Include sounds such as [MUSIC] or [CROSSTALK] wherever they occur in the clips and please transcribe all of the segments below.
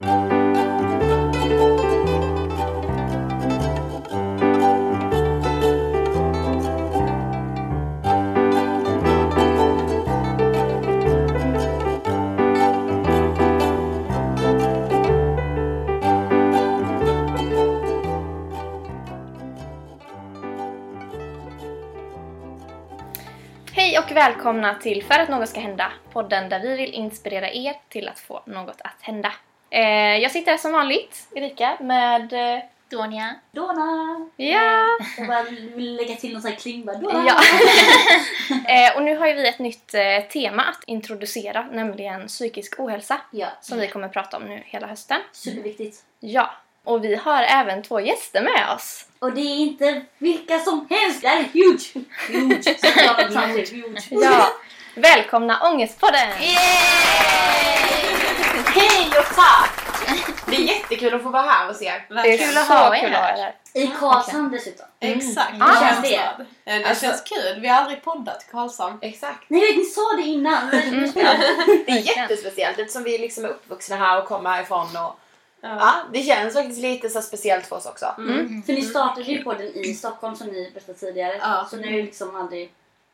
Hej och välkomna till För att något ska hända, podden där vi vill inspirera er till att få något att hända. Eh, jag sitter här som vanligt, Erika, med... Eh, Donja. Dona! ja! Jag bara vill lägga till någon sån här kling bara. Dona! ja. [LAUGHS] eh, och nu har ju vi ett nytt eh, tema att introducera, nämligen psykisk ohälsa, ja. som vi kommer att prata om nu hela hösten. Superviktigt. Ja, och vi har även två gäster med oss. Och det är inte vilka som helst, det här är huge! Huge! [LAUGHS] Såklart samtidigt, huge. Ja, välkomna Ångestpodden! Hej och tack! Det är jättekul att få vara här hos er. Det är Kul så att ha er kul att ha här. I Karlshamn dessutom. Exakt, Ah. det känns det? det. Eh, Det Alltså- känns kul. Vi har aldrig poddat i Karlshamn. Exakt. Nej vet, ni sa det innan. men- Det är jättespeciellt eftersom vi liksom är uppvuxna här och kommer härifrån. Och, ja, det känns faktiskt lite så speciellt för oss också. Mm. För ni startade ju podden i Stockholm som ni berättade tidigare. Ja. Så ni har ju liksom aldrig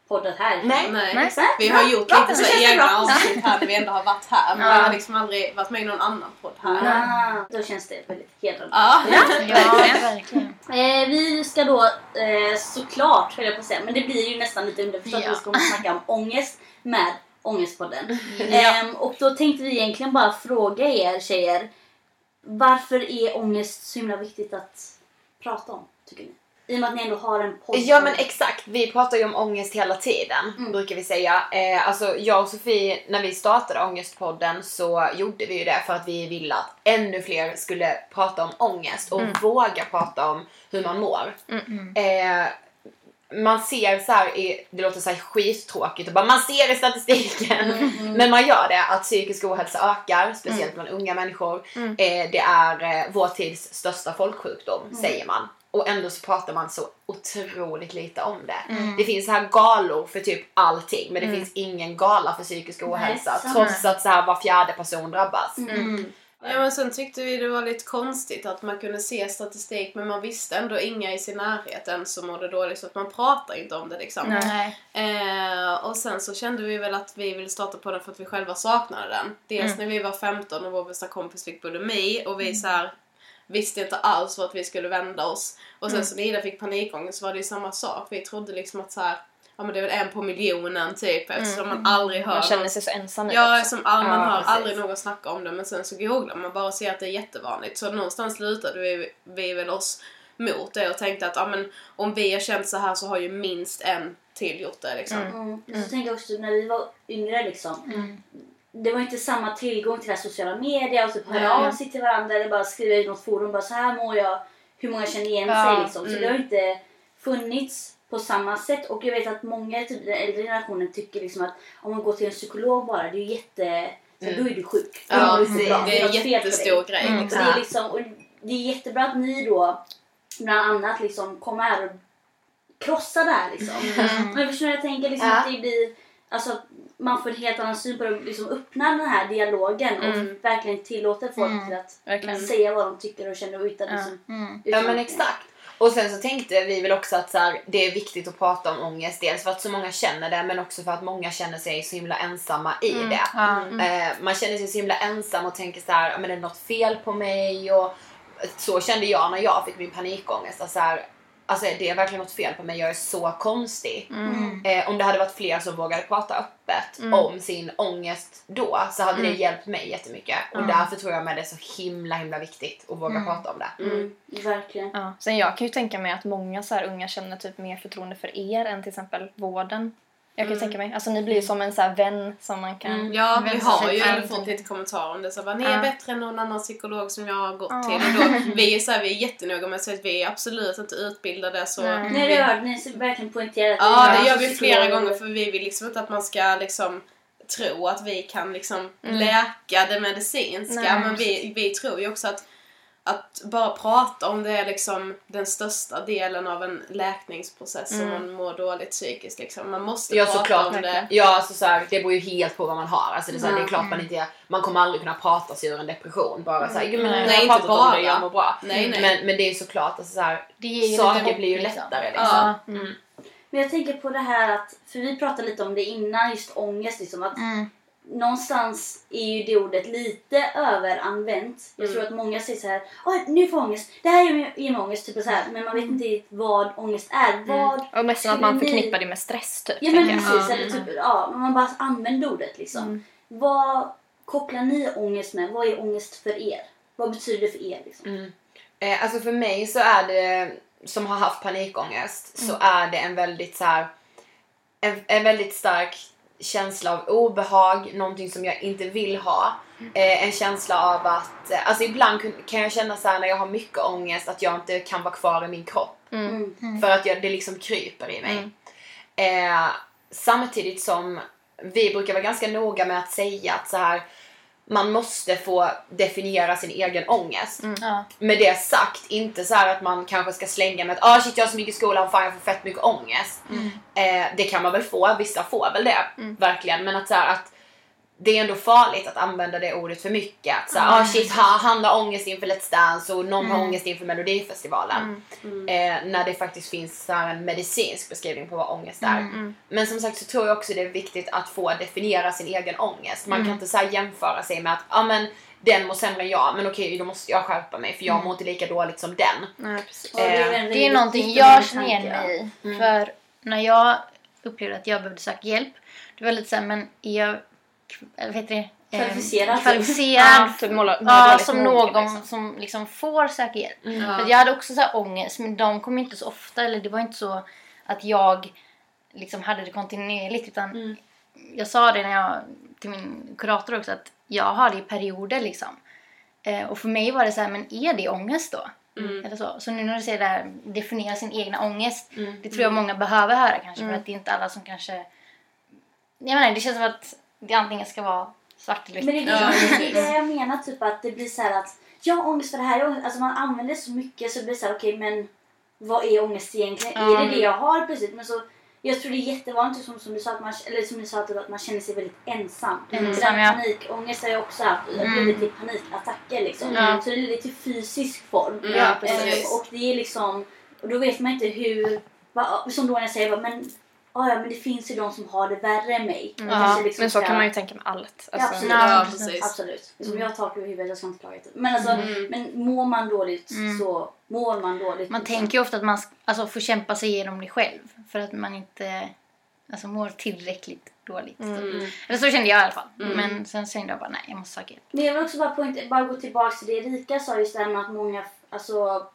poddat här. Nej. Nej. Nej. Exakt. Vi har gjort Bra, lite så egna bra. avsnitt här när vi ändå har varit här. Men Ja. vi har liksom aldrig varit med i någon annan podd här. Ah, då känns det väldigt hedrande. Ja. Ja, verkligen. Eh, vi ska då eh, såklart, höll jag på att säga, men det blir ju nästan lite underförstått Ja. att vi ska snacka om ångest med Ångestpodden. Ehm, och då tänkte vi egentligen bara fråga er tjejer, varför är ångest så himla viktigt att prata om, tycker ni? I och med att ni ändå har en podd. Ja men exakt, vi pratar ju om ångest hela tiden Mm. brukar vi säga. Eh, alltså jag och Sofie, när vi startade Ångestpodden så gjorde vi ju det för att vi ville att ännu fler skulle prata om ångest och våga prata om hur man mår. Eh, man ser så här i, det låter så här skittråkigt och bara man ser i statistiken. [LAUGHS] Men man gör det att psykisk ohälsa ökar, speciellt bland unga människor. Eh, det är eh, vår tids största folksjukdom säger man. Och ändå så pratar man så otroligt lite om det. Det finns så här galor för typ allting men det finns ingen gala för psykisk ohälsa sant. trots att så här var fjärde person drabbas. Ja men sen tyckte vi det var lite konstigt att man kunde se statistik men man visste ändå inga i sin närhet än som mådde dåligt så att man pratar inte om det liksom. Nej. Eh, och sen så kände vi väl att vi ville starta på den för att vi själva saknade den. Dels Mm. när vi var 15 och vår bästa kompis fick bulimi och vi så här visste inte alls vart vi skulle vända oss. Och Mm. sen så när Ida fick panikångest så var det ju samma sak. Vi trodde liksom att så här, ja men det är väl en på miljonen typ eftersom man aldrig hör Man känner sig så ensam Ja, som all, man Ja, hör precis. aldrig någon snacka om det men sen så googlar man bara och ser att det är jättevanligt. Så någonstans slutade vi, vi väl oss mot det och tänkte att ja, men, om vi har känt så här så har ju minst en till gjort det liksom. Mm. Så tänker jag också när vi var yngre liksom. Det var inte samma tillgång till det sociala medier och typ höra av sig till varandra eller bara skriva i något forum bara så här mår jag. Hur många känner igen Ja, sig liksom. Så det har inte funnits på samma sätt och jag vet att många typ den äldre generationen tycker liksom att om man går till en psykolog bara det är jätte så då är du sjuk. Då Ja, du bra. Det är en jättestor grej. Mm. Liksom. Det, är liksom, och det är jättebra att ni då bland annat liksom kommer här och krossar det här liksom. Men förstår jag tänker liksom Ja. att det blir, alltså man får en helt annan syn på det och liksom öppnar den här dialogen och verkligen tillåter folk till att Verkligen. säga vad de tycker och känner utan liksom, Mm. Ja men exakt. Och sen så tänkte vi väl också att så här, det är viktigt att prata om ångest. Dels för att så många känner det men också för att många känner sig så himla ensamma i det. Ja. Eh, man känner sig så himla ensam och tänker så här, "Ja, men det är något fel på mig. Och så kände jag när jag fick min panikångest. Så här, alltså det är verkligen något fel på mig, jag är så konstig. Eh, om det hade varit fler som vågade prata öppet om sin ångest då så hade det hjälpt mig jättemycket. Och därför tror jag med det är så himla himla viktigt att våga prata om det. Mm, verkligen. Ja. Sen jag kan ju tänka mig att många så här unga känner typ mer förtroende för er än till exempel vården. Jag kan ju tänka mig. Alltså ni blir ju som en så här vän som man kan... Ja, vi har ju ändå fått lite kommentarer om det. Så bara, ni är Ja. bättre än någon annan psykolog som jag har gått Ja. till. Och då, [LAUGHS] vi, är så här, vi är jättenoga med att säga att vi är absolut inte utbildade. Så Nej. Nej, vi, det hör ni så verkligen poängterar att Ja, det gör vi flera psykologer. gånger för vi vill liksom inte att man ska liksom tro att vi kan liksom Mm. läka det medicinska. Nej, men vi, vi tror ju också att att bara prata om det är liksom den största delen av en läkningsprocess om man mår dåligt psykiskt. Liksom. Man måste Ja prata såklart. om det. Ja alltså så här, det beror ju helt på vad man har. Alltså, det, är så här, det är Mm. klart man inte, man kommer aldrig kunna prata sig ur en depression. Bara såhär, mm. men Nej, jag har inte pratat om bara. det, jag mår bra. Nej, nej. Men, men det är ju såklart, alltså, så här, ju saker hopp, blir ju liksom. lättare liksom. Ja. Mm. Men jag tänker på det här att, för vi pratade lite om det innan, just ångest. Liksom, att Mm. Någonstans är ju det ordet lite överanvänt. Jag tror att många säger så här, Oj, nu får jag ångest, det här ger mig, ångest. Typ så här. Men man vet inte riktigt vad ångest är. Vad, Och mest att man ni- förknippar det med stress typ. Ja men precis, eller typ, ja, men man bara använder ordet liksom. Vad kopplar ni ångest med? Vad är ångest för er? Vad betyder det för er? Liksom? Eh, alltså för mig så är det, som har haft panikångest, så är det en väldigt så här, en, en väldigt stark känsla av obehag, någonting som jag inte vill ha. Eh, en känsla av att, eh, alltså ibland kan jag känna så här när jag har mycket ångest att jag inte kan vara kvar i min kropp. Mm. För att jag, det liksom kryper i mig. Eh, samtidigt som vi brukar vara ganska noga med att säga att så här, man måste få definiera sin egen ångest. Ja. Med det sagt, inte så här att man kanske ska slänga med att ah shit jag har så mycket i skolan, fan jag får fett mycket ångest. Eh, det kan man väl få, vissa får väl det, verkligen. Men att så här, att det är ändå farligt att använda det ordet för mycket. Att så här, ah shit, ha, han har ångest inför Let's Dance och någon har ångest inför Melodifestivalen. Eh, när det faktiskt finns så här en medicinsk beskrivning på vad ångest är. Men som sagt så tror jag också det är viktigt att få definiera sin egen ångest. Man kan inte så här jämföra sig med att ah, men, den mår sämre än jag, men okej då måste jag skärpa mig för jag mår inte lika dåligt som den. Nej, det, är Eh, Det är väldigt någonting jag känner igen mig i. Mm. För när jag upplevde att jag behövde söka hjälp, det var lite såhär, men är jag, eller vad heter det? Eh, Kvalificerad. Kvalificerad. Ja, typ måla, måla Ja, som någon liksom. som liksom får söka hjälp. Ja. För jag hade också så här ångest, men de kom inte så ofta. Eller det var inte så att jag liksom hade det kontinuerligt. Utan Jag sa det när jag, till min kurator också, att jag har det i perioder. Liksom. Eh, och för mig var det så här, men är det ångest då? Eller så. så nu när du säger det här, definiera sin egna ångest. Det tror jag många behöver höra kanske. För att det är inte alla som kanske... Jag menar, det känns som att det antingen ska vara svart eller Men det är det, är det jag menar, typ att det blir så här att jag har ångest för det här. Jag, alltså man använder så mycket så det blir så här, okej men vad är ångest egentligen? Är det det jag har precis? Men så, jag tror det är jättevanligt som, som du sa, att man, eller som du sa, typ, att man känner sig väldigt ensam. Den ja. panikångest har jag också haft. Det har blivit till panikattacker liksom. Ja. Så det blir till fysisk form. Mm, ja, Eh, precis. och det är liksom, och då vet man inte hur, som då när jag säger men Ah, ja, men det finns ju de som har det värre än mig. Jag Ja, liksom men så ska- kan man ju tänka med allt. Ja, Alltså, absolut. Ja, precis. Absolut. Liksom, Jag har tak över huvudet, jag ska inte klaga. Men, alltså, Mm. men mår man dåligt så mår man dåligt. Man liksom. tänker ju ofta att man alltså, får kämpa sig igenom det själv. För att man inte alltså, mår tillräckligt dåligt. Mm. Eller så kände jag i alla fall. Men sen kände jag bara nej, jag måste söka hjälp. Men jag vill också bara, poängtera- bara gå tillbaka till det Erika sa just det med att många alltså,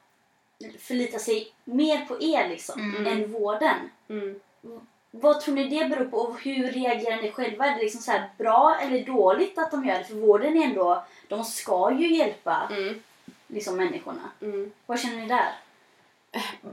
förlitar sig mer på er liksom, än vården. Mm. Vad tror ni det beror på och hur reagerar ni själva? Är det liksom så bra eller dåligt att de gör det? För vården är ändå, de ska ju hjälpa Mm. liksom, människorna. Mm. Vad känner ni där?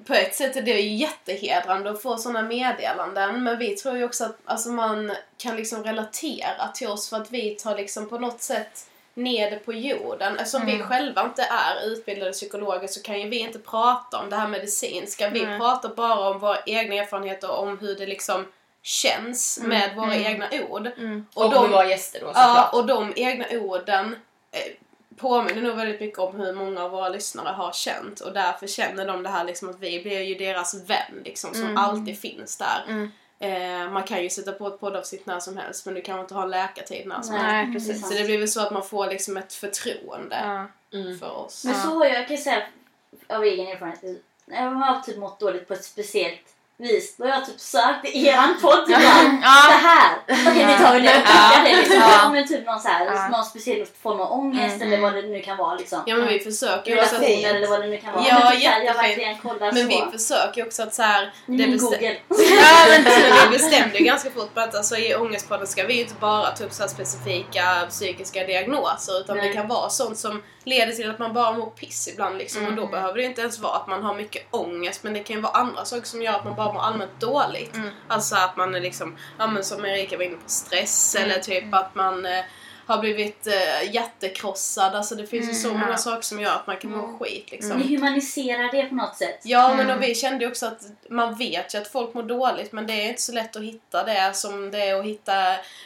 På ett sätt är det ju jättehedrande att få sådana meddelanden men vi tror ju också att alltså, man kan liksom relatera till oss för att vi tar liksom på något sätt ner det på jorden. Eftersom vi själva inte är utbildade psykologer så kan ju vi inte prata om det här medicinska. Vi Nej. pratar bara om våra egna erfarenheter och om hur det liksom känns med våra egna ord. Och, Och de- med våra gäster då Ja, såklart. och de egna orden eh, påminner nog väldigt mycket om hur många av våra lyssnare har känt och därför känner de det här liksom att vi blir ju deras vän liksom som alltid finns där. Eh, man kan ju sätta på ett poddavsnitt när som helst men du kan inte ha en läkartid när som helst. Nej, det är precis. Så det blir väl så att man får liksom ett förtroende Ja. för oss. Men så har jag, jag kan säga av egen erfarenhet, jag har typ mått dåligt på ett speciellt vis, då har jag typ sökt i eran podd ibland. [LAUGHS] Ja. Det här! Okej, vi tar väl det. Ja. det liksom. Ja. men typ någon, så här, Ja. någon speciell form av ångest eller vad det nu kan vara. Liksom. Ja men vi försöker ju också att, Relationer eller vad det nu kan vara. Ja, men typ jag verkligen kollar men så. vi försöker ju också att så här, det är min bestä- Google. [LAUGHS] Ja, men så vi bestämde ju ganska fort på att alltså, i Ångestpodden ska vi ju inte bara ta upp så här specifika psykiska diagnoser utan Nej. det kan vara sånt som leder till att man bara mår piss ibland liksom, och Mm. då behöver det inte ens vara att man har mycket ångest men det kan ju vara andra saker som gör att man bara mår allmänt dåligt. Mm. Alltså att man är liksom, ja men som Erika var inne på, stress Mm. eller typ att man eh, har blivit eh, hjärtekrossad. Alltså det finns ju så Mm, många ja. saker som gör att man kan må Mm. skit liksom. Ni humaniserar det på något sätt. Ja, men Mm. och vi kände ju också att man vet ju att folk mår dåligt men det är inte så lätt att hitta det som det är att hitta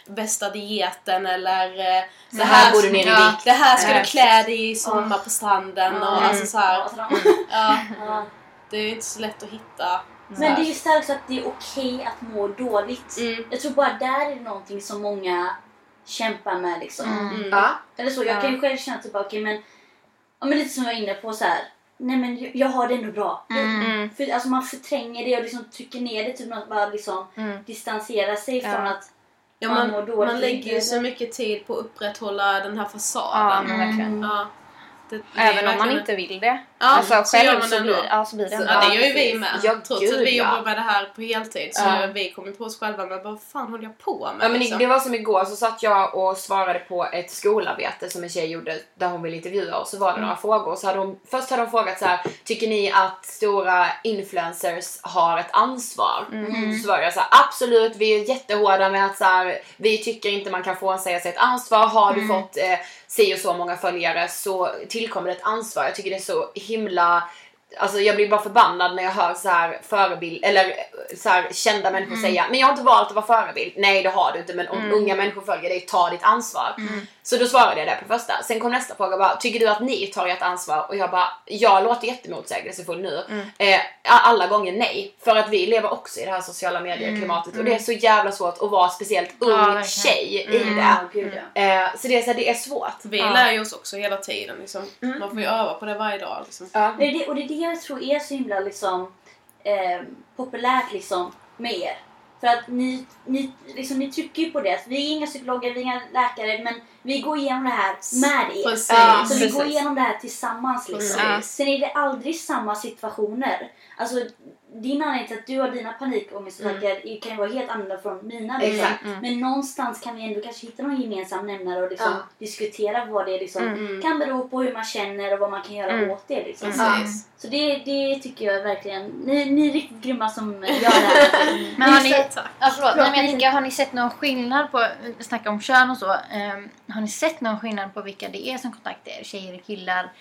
bästa dieten eller eh, Så här går du ner i Ja. vikt. det här ska du klä dig i sommar på stranden och alltså så här, ja. det är ju inte så lätt att hitta. Men det är det också att det är okej att må dåligt. Mm. Jag tror bara där är det någonting som många kämpar med liksom. Mm. Mm. Ja. Eller så, jag Ja. kan ju själv känna typ okej men, ja, men lite som jag var inne på så här. Nej men jag- jag har det ändå bra. Mm. Mm. För, alltså man förtränger det och liksom trycker ner det typ att bara liksom Mm. distansera sig Ja. från att Ja, Man man, mår dåligt man lägger ju så mycket tid på att upprätthålla den här Ja, fasaden. Ja. Det, det Även om man inte vill det. Ja, alltså så gör själv man så ändå. blir, ja, så blir det Så- ändå. Ja, det gör ju vi med. Ja, Trots att gud, vi ja. jobbar med det här på heltid så Ja. vi kommit på oss själva med vad fan håller jag på med? Ja, men liksom? det var som igår så satt jag och svarade på ett skolarbete som en tjej gjorde där hon ville intervjua oss. Så var det några frågor. Så hade hon, först hade hon frågat så här: Tycker ni att stora influencers har ett ansvar? Mm. Så svarade jag så här, absolut, vi är jättehårda med att så här, vi tycker inte man kan frånsäga sig ett ansvar. Har du fått eh, si och så många följare så tillkommer det ett ansvar. Jag tycker det är så himla Alltså jag blir bara förbannad när jag hör så här förebild eller så här kända människor säga men jag har inte valt att vara förebild. Nej det har du inte men om unga människor följer dig, ta ditt ansvar. Så då svarade jag det på första. Sen kom nästa fråga bara, tycker du att ni tar ert ansvar? Och jag bara, jag låter jättemotsägelsefull nu. Eh, alla gånger nej. För att vi lever också i det här sociala medier-klimatet och det är så jävla svårt att vara speciellt ung Ja, tjej i det. Eh, så det är, så här, det är svårt. Vi Ja. lär ju oss också hela tiden. Liksom. Man får ju öva på det varje dag. Liksom. Ja. Det och det är det jag tror är så himla liksom, eh, populärt liksom, med er. För att ni, ni, liksom, ni trycker ju på det. Alltså, vi är inga psykologer, vi är inga läkare men vi går igenom det här med er. Precis. Ja, Så vi precis. går igenom det här tillsammans. Liksom. Precis. Sen är det aldrig samma situationer. Alltså, din anledning till att du har dina panikångestattacker kan ju vara helt annorlunda från mina. Liksom. Exakt. Men någonstans kan vi ändå kanske hitta någon gemensam nämnare och liksom Ja. diskutera vad det liksom Mm. kan bero på hur man känner och vad man kan göra Mm. åt det. Liksom. Precis. Så det, det tycker jag verkligen. Ni, ni är riktigt grymma som gör det här. [LAUGHS] Men har ni, ja, förlåt, Förlåt, nej, men jag tänker, har ni sett någon skillnad på, snacka om kön och så, ehm, har ni sett någon skillnad på vilka det är som kontaktar er, tjejer och killar?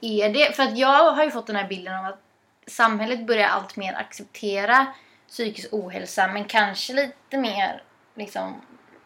Är det, för att jag har ju fått den här bilden av att samhället börjar allt mer acceptera psykisk ohälsa men kanske lite mer liksom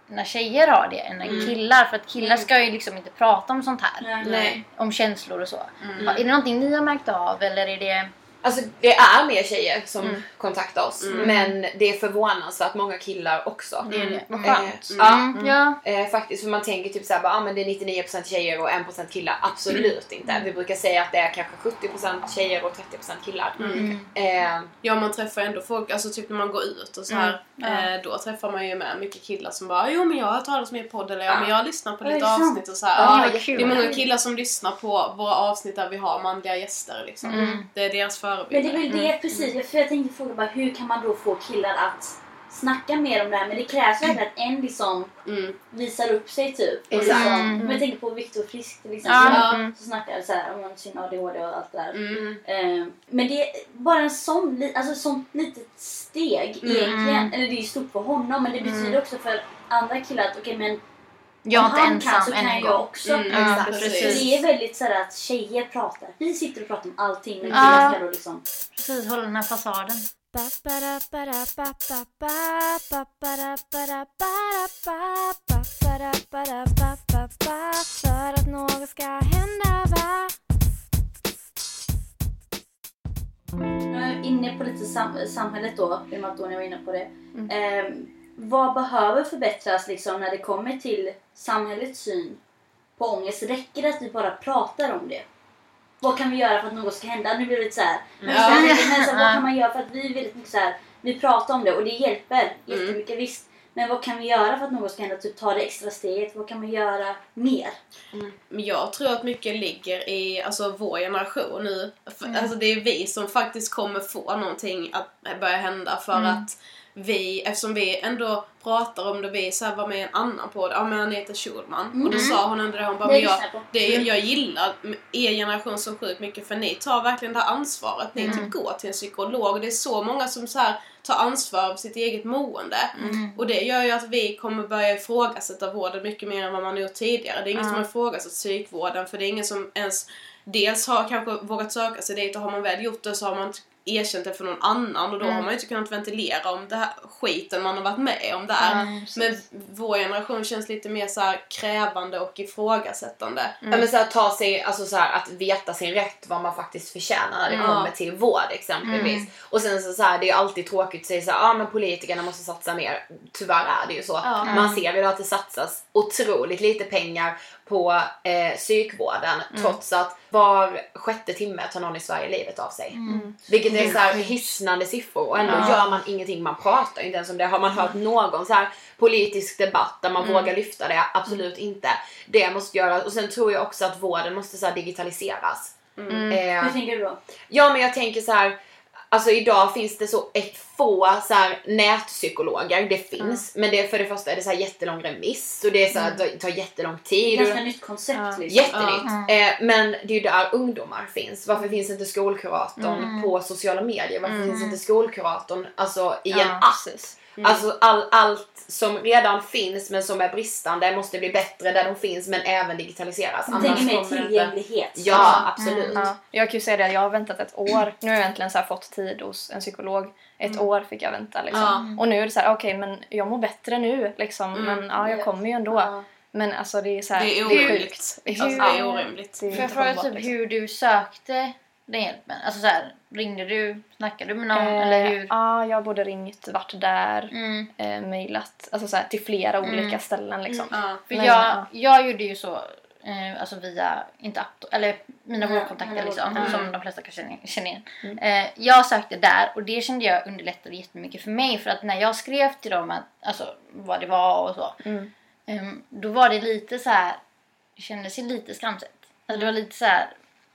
när tjejer har det än när Mm. killar. För att killar ska ju liksom inte prata om sånt här. Nej. Nej. Om känslor och så. Mm. Är det någonting ni har märkt av eller är det... Alltså det är mer tjejer som Mm. kontaktar oss Mm. men det är förvånansvärt många killar också. det, är det. Vad Eh, skönt. ja, Mm, ja. Eh, faktiskt, för man tänker typ såhär, bara, ah, men det är 99% tjejer och 1% killar. Absolut inte. Vi brukar säga att det är kanske 70% tjejer och 30% killar. Mm. Eh, Ja, man träffar ändå folk, alltså typ när man går ut och så här, Mm. eh, då träffar man ju med mycket killar som bara Jo men jag har hört talas om er podd eller ja, men jag har lyssnat på lite avsnitt och så här. Ja, det är många killar som lyssnar på våra avsnitt där vi har manliga gäster liksom. Mm. Det är deras Men det är förebilder. väl det precis. För jag tänkte fråga bara hur kan man då få killar att snacka mer om det här? Men det krävs verkligen att en liksom Mm. visar upp sig typ. Exakt. Liksom, Mm. Om jag tänker på Viktor Frisk till exempel. Mm. Så snackar jag så här om sin ADHD och allt det där. Mm. Eh, men det är bara en sån, alltså sånt litet steg Mm. egentligen. Eller det är ju stort för honom men det betyder också för andra killar att okej men Jag är inte han kan så ensam än kan en jag gång. också. Mm, Ja, exakt. Så precis. det är väldigt så här att tjejer pratar. Vi sitter och pratar om allting men Ja. killar ska då liksom... Precis, hålla den här fasaden. För att något ska hända va? Nu är jag inne på lite sam- samhället då, i och med att Tony var inne på det. Mm. Ehm, vad behöver förbättras liksom när det kommer till samhällets syn på ångest? Räcker det att vi bara pratar om det? Vad kan vi göra för att något ska hända? Nu blir det lite så här. Men, Ja. men så vad kan man göra för att vi är väldigt mycket så här, vi pratar om det och det hjälper jättemycket visst. Men vad kan vi göra för att något ska hända? Typ ta det extra steget. Vad kan man göra mer? Men jag tror att mycket ligger i alltså, vår generation nu. Mm. Alltså, det är vi som faktiskt kommer få någonting att börja hända för Mm. att vi, eftersom vi ändå pratar om det, vi så här var med i en annan podd, ja men Anita Schulman. Och då sa hon ändå det, hon bara, Det men jag, på. det, jag gillar er generation så sjukt mycket för ni tar verkligen det här ansvaret. Ni Mm. typ går till en psykolog och det är så många som så här ta ansvar för sitt eget mående. Och det gör ju att vi kommer börja ifrågasätta vården mycket mer än vad man gjort tidigare. Det är ingen som har ifrågasatt psykvården för det är ingen som ens dels har kanske vågat söka sig dit och har man väl gjort det så har man erkänt det för någon annan och då har man ju inte kunnat ventilera om det här skiten man har varit med om där. Precis. Men vår generation känns lite mer så krävande och ifrågasättande. Ja, men så här, ta sig, alltså så här, att veta sin rätt, vad man faktiskt förtjänar när det Mm. kommer till vård exempelvis. Och sen så, så här, det är alltid tråkigt att säga så här, ah, men politikerna måste satsa mer. Tyvärr är det ju så. Man ser ju att det satsas otroligt lite pengar på eh, psykvården trots att var sjätte timme tar någon i Sverige livet av sig. Vilket är så här hisnande siffror och ändå Ja. gör man ingenting, man pratar inte ens om det. Har man hört någon så här politisk debatt där man vågar lyfta det? Absolut inte. Det måste göras och sen tror jag också att vården måste så här digitaliseras. Eh, Hur tänker du då? Ja men jag tänker så här. Alltså idag finns det så ett få så här, nätpsykologer, det finns. Men det, för det första är det så här jättelång remiss och det är så här, tar, tar jättelång tid. och- Ganska nytt koncept liksom. Jättenytt. Eh, men det är ju där ungdomar finns. Varför finns inte skolkuratorn på sociala medier? Varför finns inte skolkuratorn alltså, i en Ja, app? Precis. Alltså all, allt som redan finns men som är bristande måste bli bättre där de finns men även digitaliseras. Jag tänker mer tillgänglighet. Ja, absolut. Ja, jag kan ju säga det, jag har väntat ett år. Nu har jag äntligen så här fått tid hos en psykolog. Ett år fick jag vänta liksom. Och nu är det så här, okej men jag mår bättre nu liksom. Men ja, jag kommer ju ändå. Men alltså det är så här, Det är sjukt. orimligt. Alltså, det är orimligt. Det är Får jag fråga typ liksom. hur du sökte den hjälpen? Alltså så här, ringde du? Snackade du med någon? Eh, eller hur? Ja, jag har både ringt, varit där, Mm. eh, mejlat. Alltså så här, till flera olika ställen liksom. Ja. För Men, jag, ja. jag gjorde ju så, eh, alltså via, inte app, eller mina Mm, vårdkontakter mina liksom, vård- som de flesta kan känna, känna igen. Eh, jag sökte där och det kände jag underlättade jättemycket för mig för att när jag skrev till dem att, alltså, vad det var och så, Mm. ehm, då var det lite så här, det kändes ju lite skamset. Alltså det var lite så här,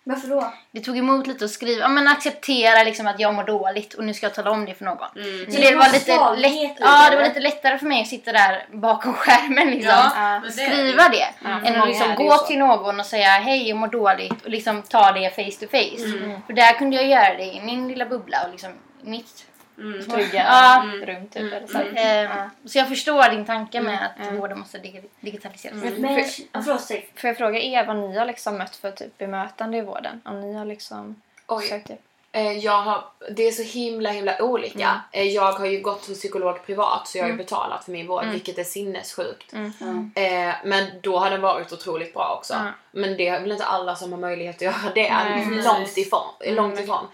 Varför då? det tog emot lite att skriva, ja men acceptera liksom att jag mår dåligt och nu ska jag tala om det för någon. Mm. Så Det det var lite lätt, ja det var lite lättare för mig att sitta där bakom skärmen liksom. Ja, Ja, men det- skriva det. för än att liksom gå till någon och säga hej jag mår dåligt och liksom ta det face to face. Mm. För där kunde jag göra det i min lilla bubbla och liksom mitt Mm. Trygga Ja. rum typ. Eller så. Eh, Så jag förstår din tanke med att Mm. vården måste dig- digitaliseras. Men, förlåt, säg. Får jag fråga er vad ni har liksom mött för typ bemötande i vården? Om ni har liksom Oj. sökt hjälp? Eh, Jag har, det är så himla himla olika. Eh, Jag har ju gått hos psykolog privat så jag har ju betalat för min vård vilket är sinnessjukt. Ja. Eh, men då har den varit otroligt bra också. Men det är väl inte alla som har möjlighet att göra det. Nej, långt ifrån. Långt ifrån.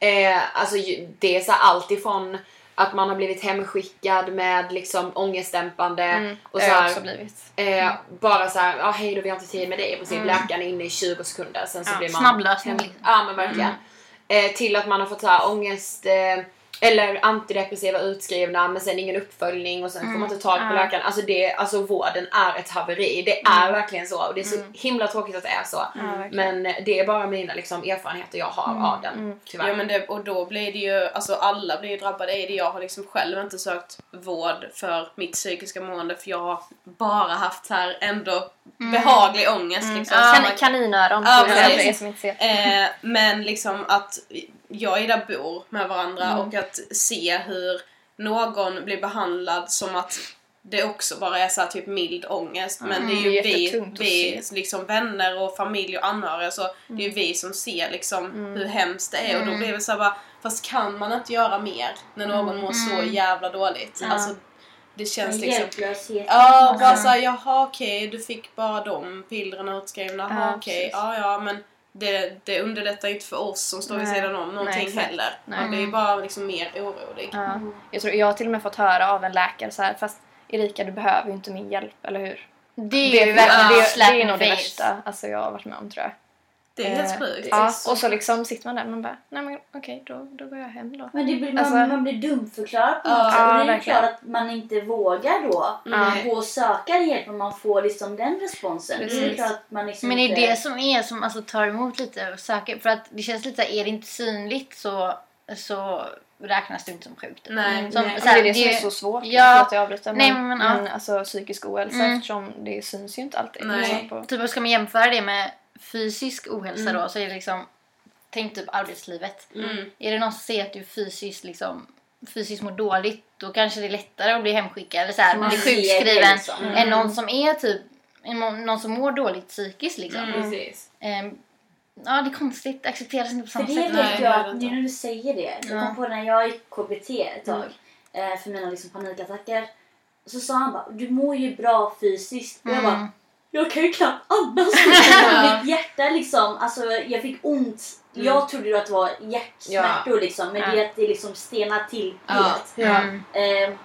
Eh, alltså, det är så allt ifrån att man har blivit hemskickad med liksom ångestdämpande Mm, och så här, eh, bara så här, ja hej då vi har inte tid med dig. Och så är läkaren inne i 20 sekunder. Sen så Ja, blir man Snabblösning. Ja men verkligen. Eh, till att man har fått så här, ångest eh, eller antidepressiva utskrivna men sen ingen uppföljning och sen får man inte tag på Ja. läkaren. Alltså, det, alltså vården är ett haveri. Det är verkligen så och det är så himla tråkigt att det är så. Men det är bara mina liksom, erfarenheter jag har av den. Tyvärr. Ja men det, och då blir det ju, alltså alla blir ju drabbade i det. Jag har liksom själv inte sökt vård för mitt psykiska mående för jag har bara haft så här ändå behaglig ångest liksom. Kan, kaninöron Ja, precis. som inte ser. Eh, men liksom att jag och Ida bor med varandra Mm. och att se hur någon blir behandlad som att det också bara är så här typ mild ångest. Men det är ju Mm. Det är vi, vi liksom vänner och familj och anhöriga så det är Mm. ju vi som ser liksom hur hemskt det är och då blir det så här bara fast kan man inte göra mer när någon Mm. mår så jävla dåligt? Alltså det känns En liksom hjälplöshet. Ja, bara såhär, jaha okej, du fick bara de pillren utskrivna, jaha Ja, okej, precis. ja ja men det, det underlättar ju inte för oss som står vid sidan om någonting Nej, heller. Nej. Man blir ju bara liksom mer orolig. Ja. Jag, tror, jag har till och med fått höra av en läkare så här, fast Erika du behöver ju inte min hjälp, eller hur? Det är Det, ju det, verkligen det, slap det är in nog det värsta alltså, jag har varit med om tror jag. Det är helt Eh, sjukt. Ja, och så liksom sitter man där och man bara, nej men okej då, då går jag hem då. Men det blir, man, Alltså- man blir dumförklarad på något Ja, sätt. Och det är verkligen. klart att man inte vågar då Ja. gå och söka hjälp om man får liksom den responsen. Det är klart att man liksom Men det är inte... det som är som alltså, tar emot lite och söker. För att det känns lite så är det inte synligt så, så räknas det inte som sjukt. Nej, Som, nej. så det är det som är så svårt, Ja. att jag avbryter. Nej, Men, men, men, ja. alltså psykisk ohälsa Mm. eftersom det syns ju inte alltid. Nej. liksom, på, Typ ska man jämföra det med fysisk ohälsa Mm. då så är det liksom Tänk typ arbetslivet. Mm. Är det någon som säger att du fysiskt liksom fysiskt mår dåligt då kanske det är lättare att bli hemskickad eller så här, bli ser det sjukskriven liksom. än någon som är typ någon som mår dåligt psykiskt liksom. Precis. Ehm, ja, det är konstigt. Det accepteras inte på För samma det sätt. Vet det jag det nu när du säger det. Jag Ja. kom på när jag gick KBT ett tag. eh, För mina liksom panikattacker. Så sa han bara, du mår ju bra fysiskt. Och jag bara, jag kan ju knappt andas. [LAUGHS] Mitt hjärta liksom, alltså jag fick ont. Jag trodde ju att det var hjärtsmärtor liksom. Men det är att det liksom stenar till Ja. helt. Ja. Mm. Eh,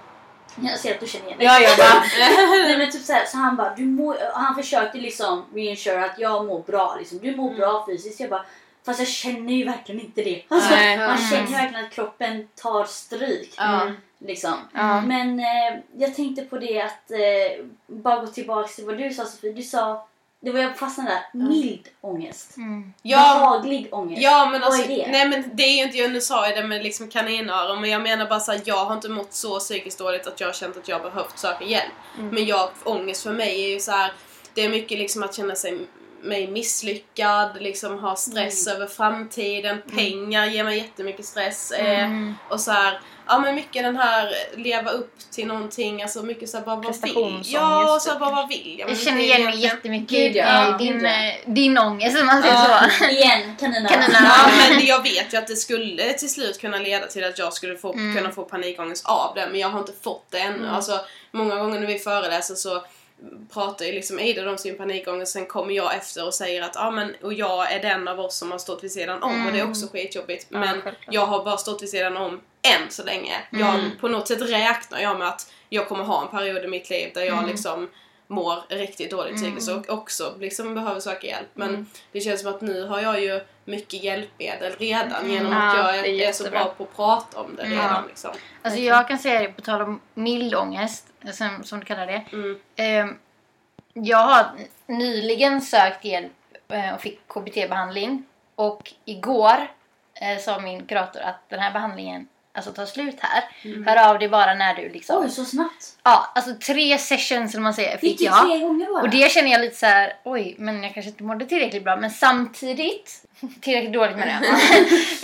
jag ser att du känner igen dig. Ja, jag bara... [LAUGHS] Nej, men typ så, här, så han bara, du mår, han försökte liksom reinsure att jag mår bra. Liksom. Du mår bra fysiskt. Jag bara, fast jag känner ju verkligen inte det. Alltså, Nej. [LAUGHS] man känner ju verkligen att kroppen tar stryk. Ja. Liksom. Ja. Men eh, jag tänkte på det att, eh, bara gå tillbaka till vad du sa Sofie. Du sa, det var jag fastnade där, mild ångest. Mm. Ja, ångest. Ja men Vad alltså, är det? nej men det är ju inte, jag nu sa jag det med liksom kaninöron men jag menar bara såhär, jag har inte mått så psykiskt dåligt att jag har känt att jag behövt söka hjälp. Mm. Men jag, ångest för mig är ju så här. det är mycket liksom att känna sig mig misslyckad, liksom ha stress Mm. över framtiden, pengar ger mig jättemycket stress. Mm. Eh, och så här, ja men mycket den här leva upp till någonting, alltså mycket så här, bara vad vill Ja, och så här, typ. bara vad vill jag? Jag känner igen mig jättemycket ja. i din, ja. eh, din ångest om man säger Ja. så. Igen, kaninöron. Ja, men jag vet ju att det skulle till slut kunna leda till att jag skulle få, Mm. kunna få panikångest av det, men jag har inte fått det ännu. Alltså, många gånger när vi föreläser så pratar ju liksom Ida om sin panikångest, sen kommer jag efter och säger att ah, men, och jag är den av oss som har stått vid sidan om och det är också skitjobbigt. Men självklart. jag har bara stått vid sidan om än så länge. Jag, på något sätt räknar jag med att jag kommer ha en period i mitt liv där jag liksom mår riktigt dåligt psykiskt och också liksom behöver söka hjälp. Men det känns som att nu har jag ju mycket hjälpmedel redan genom att Ja, jag det är är, är så bra på att prata om det redan. Liksom. Alltså jag kan säga det på tal om mild ångest, som, som du kallar det. Mm. Ehm, jag har nyligen sökt hjälp eh, och fick KBT-behandling. Och igår eh, sa min kurator att den här behandlingen alltså tar slut här. Mm. Hör av dig bara när du liksom... Oj, så snabbt. Ja, alltså tre sessions eller man säger Fick jag. tre gånger bara? Och det känner jag lite så här, oj, men jag kanske inte mådde tillräckligt bra. Men samtidigt, [LAUGHS] tillräckligt dåligt menar jag. [LAUGHS]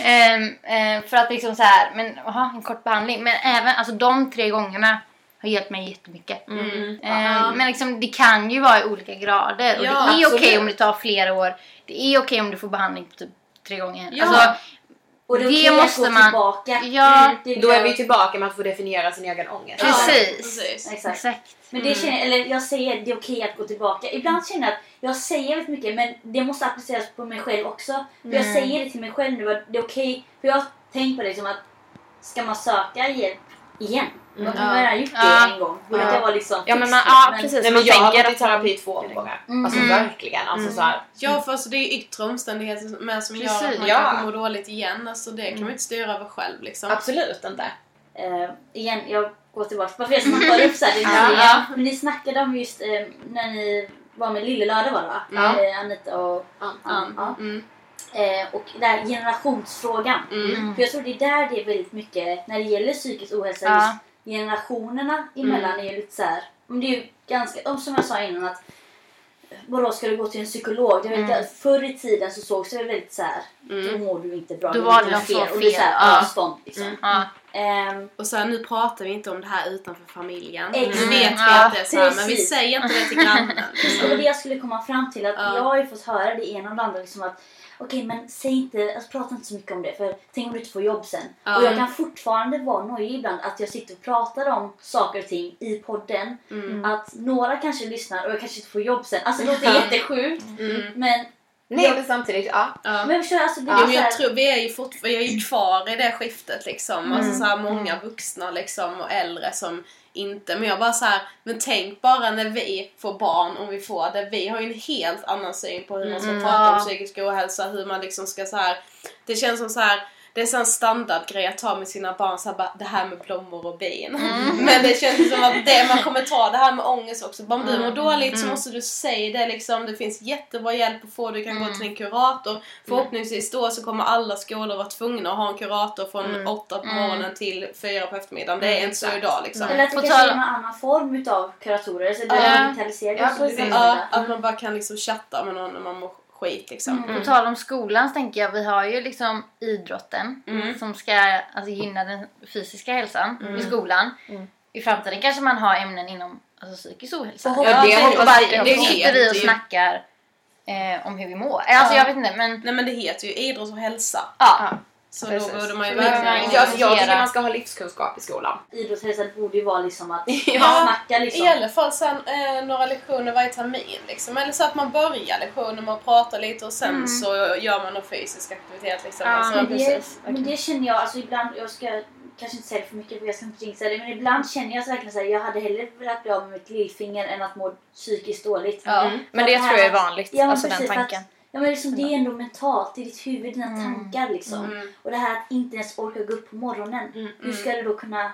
[LAUGHS] Ehm, ehm, för att liksom så här, men aha, en kort behandling. Men även, alltså de tre gångerna har hjälpt mig jättemycket. Mm. Ehm, Men liksom, det kan ju vara i olika grader. Och Ja, det är okej absolut. om det tar flera år. Det är okej om du får behandling typ tre gånger. Ja. Alltså, och är det måste man- tillbaka. ja, Det Då är vi tillbaka med att få definiera sin egen ångest. Precis. Ja, precis. Exakt. exakt. Men det känner, eller jag säger det är okej att gå tillbaka. Ibland känner jag att jag säger väldigt mycket men det måste appliceras på mig själv också. För jag säger det till mig själv nu att det är okej. För jag har tänkt på det som att ska man söka hjälp igen? Har man redan gjort det Ja. en gång. Borde Ja. det vara liksom Ja men, man, fixat, ja precis. Nej man men jag har tänker gått i man- terapi två gånger. Mm. Alltså verkligen. Alltså så här, Ja, för alltså, det är yttre omständigheter med som gör Precis, att man ja. kanske mår dåligt igen. Alltså, det kan man inte styra över själv. Liksom. absolut inte. Eh, igen, jag går tillbaka. Varför jag snappar upp så här, det är Ja. ja. Men ni snackade om just eh, när ni var med Lillelördag var det va? Ja. Eh, Anita och Ja. Ann. Ja. Mm. Eh, och den här generationsfrågan. Mm. För jag tror det är där det är väldigt mycket, när det gäller psykisk ohälsa, Ja. Generationerna emellan är ju lite så här. Men det är ju ganska, om som jag sa innan att Vadå, ska du gå till en psykolog? Det var lite, Förr i tiden så sågs det väldigt så här. Då mår du inte bra. Då du var det inte något så Och det är så här, fel. Ja. avstånd liksom. Ja. Ehm, Och så här, nu pratar vi inte om det här utanför familjen. Exakt. Nu vet vi Ja, att det är så här, men vi säger inte det till grannen. [LAUGHS] Det var det jag skulle komma fram till. Att Ja. Jag har ju fått höra det ena och det andra. Liksom att, Okej men säg inte, alltså, prata inte så mycket om det för tänk om du inte får jobb sen. Ja. Och jag kan fortfarande vara nojig ibland att jag sitter och pratar om saker och ting i podden. Mm. Att några kanske lyssnar och jag kanske inte får jobb sen. Alltså det låter jättesjukt. Mm. Men, Nej Ja. men samtidigt, ja. Ja. men jag förstår, alltså men jag tror vi är ju fortfarande, vi är ju kvar i det skiftet liksom. Alltså Mm. så här, många vuxna liksom och äldre som inte, men jag bara så här, men tänk bara när vi får barn, om vi får det, vi har ju en helt annan syn på hur man ska Mm, prata om psykisk ohälsa, hur man liksom ska så här. det känns som så här. Det är så en standardgrej att ta med sina barn, så här, bara, det här med blommor och bin. [LAUGHS] Men det känns som att det, man kommer ta det här med ångest också. Bara Om du mår dåligt så måste du säga det liksom. Det finns jättebra hjälp att få. Du kan gå till en kurator. Förhoppningsvis då så kommer alla skolor vara tvungna att ha en kurator från åtta på morgonen till fyra på eftermiddagen. Det är inte så idag liksom. eller att det kanske är någon annan form utav kuratorer. Så det Ja. är digitaliserat. Ja. Ja, att man bara kan liksom chatta med någon när man mår skit liksom. På tal om skolan så tänker jag, vi har ju liksom idrotten Mm. som ska alltså, gynna den fysiska hälsan i skolan. I framtiden kanske man har ämnen inom alltså, psykisk ohälsa. Ja, Jag det hoppas då Det sitter vi och snackar eh, om hur vi mår. Alltså Ja. jag vet inte men Nej men det heter ju idrott och hälsa. ja. Så Precis. då borde man ju verkligen... Ja. Jag, jag tycker man ska ha livskunskap i skolan. Idrottshälsa borde ju vara liksom att [LAUGHS] Ja, snacka liksom. I alla fall sen, eh, några lektioner varje termin. Liksom. Eller så att man börjar lektionen med att prata lite och sen så gör man någon fysisk aktivitet. Liksom. Ja, alltså, Men det, precis, men det känner jag, alltså ibland, jag ska kanske inte säga det för mycket för jag ska inte jinxa det, men ibland känner jag så verkligen såhär, jag hade hellre velat bli av med mitt lillfinger än att må psykiskt dåligt. Ja. Mm. Men det att tror jag är vanligt, Ja, alltså den precis, för tanken. Att, ja men liksom, det är ändå mentalt, i ditt huvud, dina tankar liksom. Mm. Och det här att inte ens orka gå upp på morgonen. Hur ska du då kunna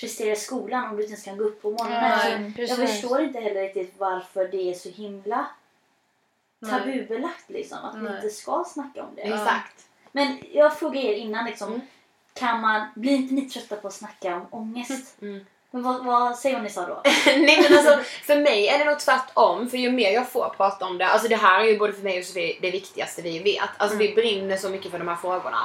prestera i skolan om du inte ens kan gå upp på morgonen? Alltså, jag precis. förstår inte heller riktigt varför det är så himla tabubelagt liksom. Att vi inte ska snacka om det. Exakt. Men jag frågade er innan liksom, Mm. kan man, blir inte ni trötta på att snacka om ångest? Mm. Men vad, vad säger ni sa då? [LAUGHS] Nej men alltså för mig är det nog tvärtom för ju mer jag får prata om det, alltså det här är ju både för mig och Sofie det viktigaste vi vet. Alltså vi brinner så mycket för de här frågorna.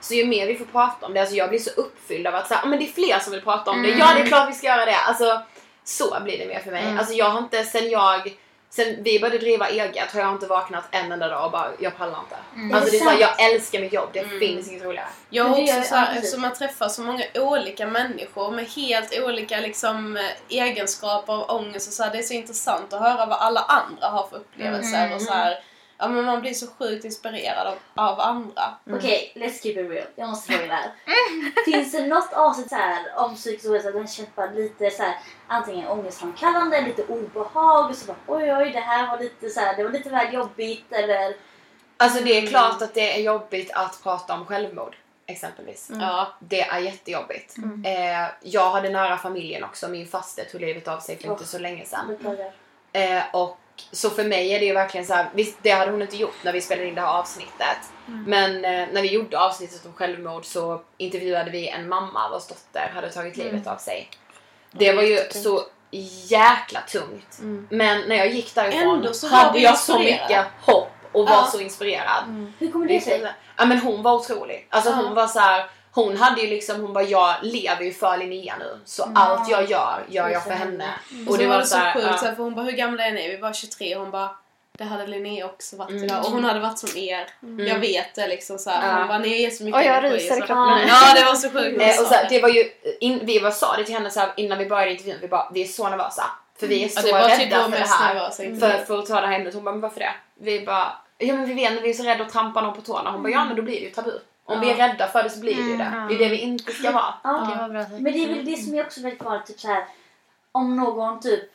Så ju mer vi får prata om det, alltså jag blir så uppfylld av att säga, men det är fler som vill prata om det. Ja det är klart vi ska göra det. Alltså så blir det mer för mig. Alltså jag har inte, sen jag Sen vi började driva eget har jag inte vaknat en enda dag och bara, jag pallar inte. Alltså det är sant? jag älskar mitt jobb, det finns inget roligare. Jag har det också gör- så här, ja, precis. eftersom man träffar så många olika människor med helt olika liksom, eh, egenskaper av ångest och så här, det är så intressant att höra vad alla andra har för upplevelser och så här, ja, men man blir så sjukt inspirerad av, av andra. Okej, let's keep it real. Jag måste fråga det här. [LAUGHS] Finns det något avsnitt så här, om psykisk ohälsa där ni känt bara lite så här, antingen ångestframkallande, lite obehag och så bara oj oj det här var lite så här, det var lite väl jobbigt eller Alltså det är klart att det är jobbigt att prata om självmord exempelvis. Ja. Det är jättejobbigt. Eh, jag hade nära familjen också. Min faster tog livet av sig för inte så länge sedan. Eh, och så för mig är det ju verkligen så här, visst, det hade hon inte gjort när vi spelade in det här avsnittet. Men eh, när vi gjorde avsnittet om självmord så intervjuade vi en mamma vars dotter hade tagit livet av sig. Det var ju så jäkla tungt. Men när jag gick därifrån så hade jag så mycket hopp och var Ja. så inspirerad. Hur kommer Det sig? Ja men hon var otrolig. Alltså Ja. hon var så här. Hon hade ju liksom, hon bara jag lever ju för Linnea nu. Så allt jag gör, gör jag för henne. Och Och det var så, så här, sjukt, ja. så för hon bara hur gamla är ni? Vi var 23 och hon bara det hade Linnea också varit Mm. idag och hon hade varit som er. Jag vet det liksom så här. Ja. Hon bara ni är så mycket Oj, jag energi", ryser i så- kroppen. Ja det var så sjukt. Eh, hon och så, här, det. var ju, in, vi var, sa det till henne så här, innan vi började intervjun, vi bara vi är så nervösa. För vi är så Ja, det var typ rädda för det här. nervösa För, för att ta det här ämnet. Hon bara, men varför det? Vi bara, ja men vi vet vi är så rädda att trampa någon på tårna. Hon bara, ja men då blir det ju tabu. Om vi är rädda för det så blir det ju det. Det är det vi inte ska vara. Ja. Det. Men det är väl det som är också väldigt vanligt, typ så här, om någon typ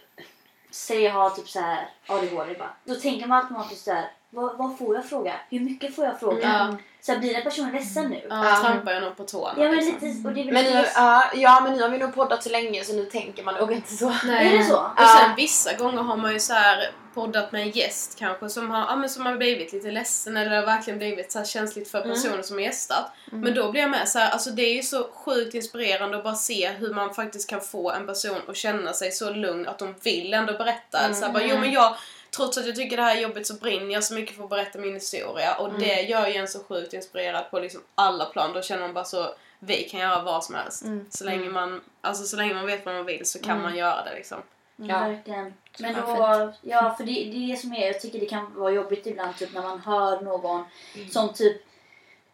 säger jag har typ så här ADHD bara, då tänker man automatiskt så här, vad, vad får jag fråga? Hur mycket får jag fråga? Ja. Så här, blir den personen ledsen nu? Ja, Ja. trampar jag någon på tårna Ja men liksom. lite, och det Men nu, det ja, men nu har vi nog poddat så länge så nu tänker man nog inte så. Är det så? Och sen vissa gånger har man ju så här poddat med en gäst kanske som har, ja, men som har blivit lite ledsen eller det har verkligen blivit så här känsligt för personen som har gästat. Men då blir jag med så här, alltså det är ju så sjukt inspirerande att bara se hur man faktiskt kan få en person att känna sig så lugn att de vill ändå berätta. Så här, bara, jo men jag Trots att jag tycker det här är jobbigt så brinner jag så mycket för att berätta min historia och det gör ju en så sjukt inspirerad på liksom alla plan. Då känner man bara så, vi kan göra vad som helst. Så, länge man, alltså, så länge man vet vad man vill så kan man göra det liksom. Ja. Ja. Verkligen. Men då, ja för det, det är det som är, jag tycker det kan vara jobbigt ibland typ när man hör någon som typ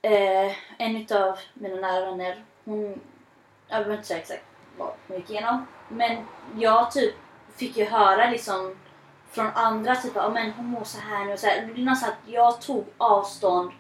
eh, en utav mina nära vänner, hon, jag behöver inte säga exakt vad hon gick igenom, men jag typ fick ju höra liksom från andra typ ja men hon mår så här nu och så här. Det är nästan att jag tog avstånd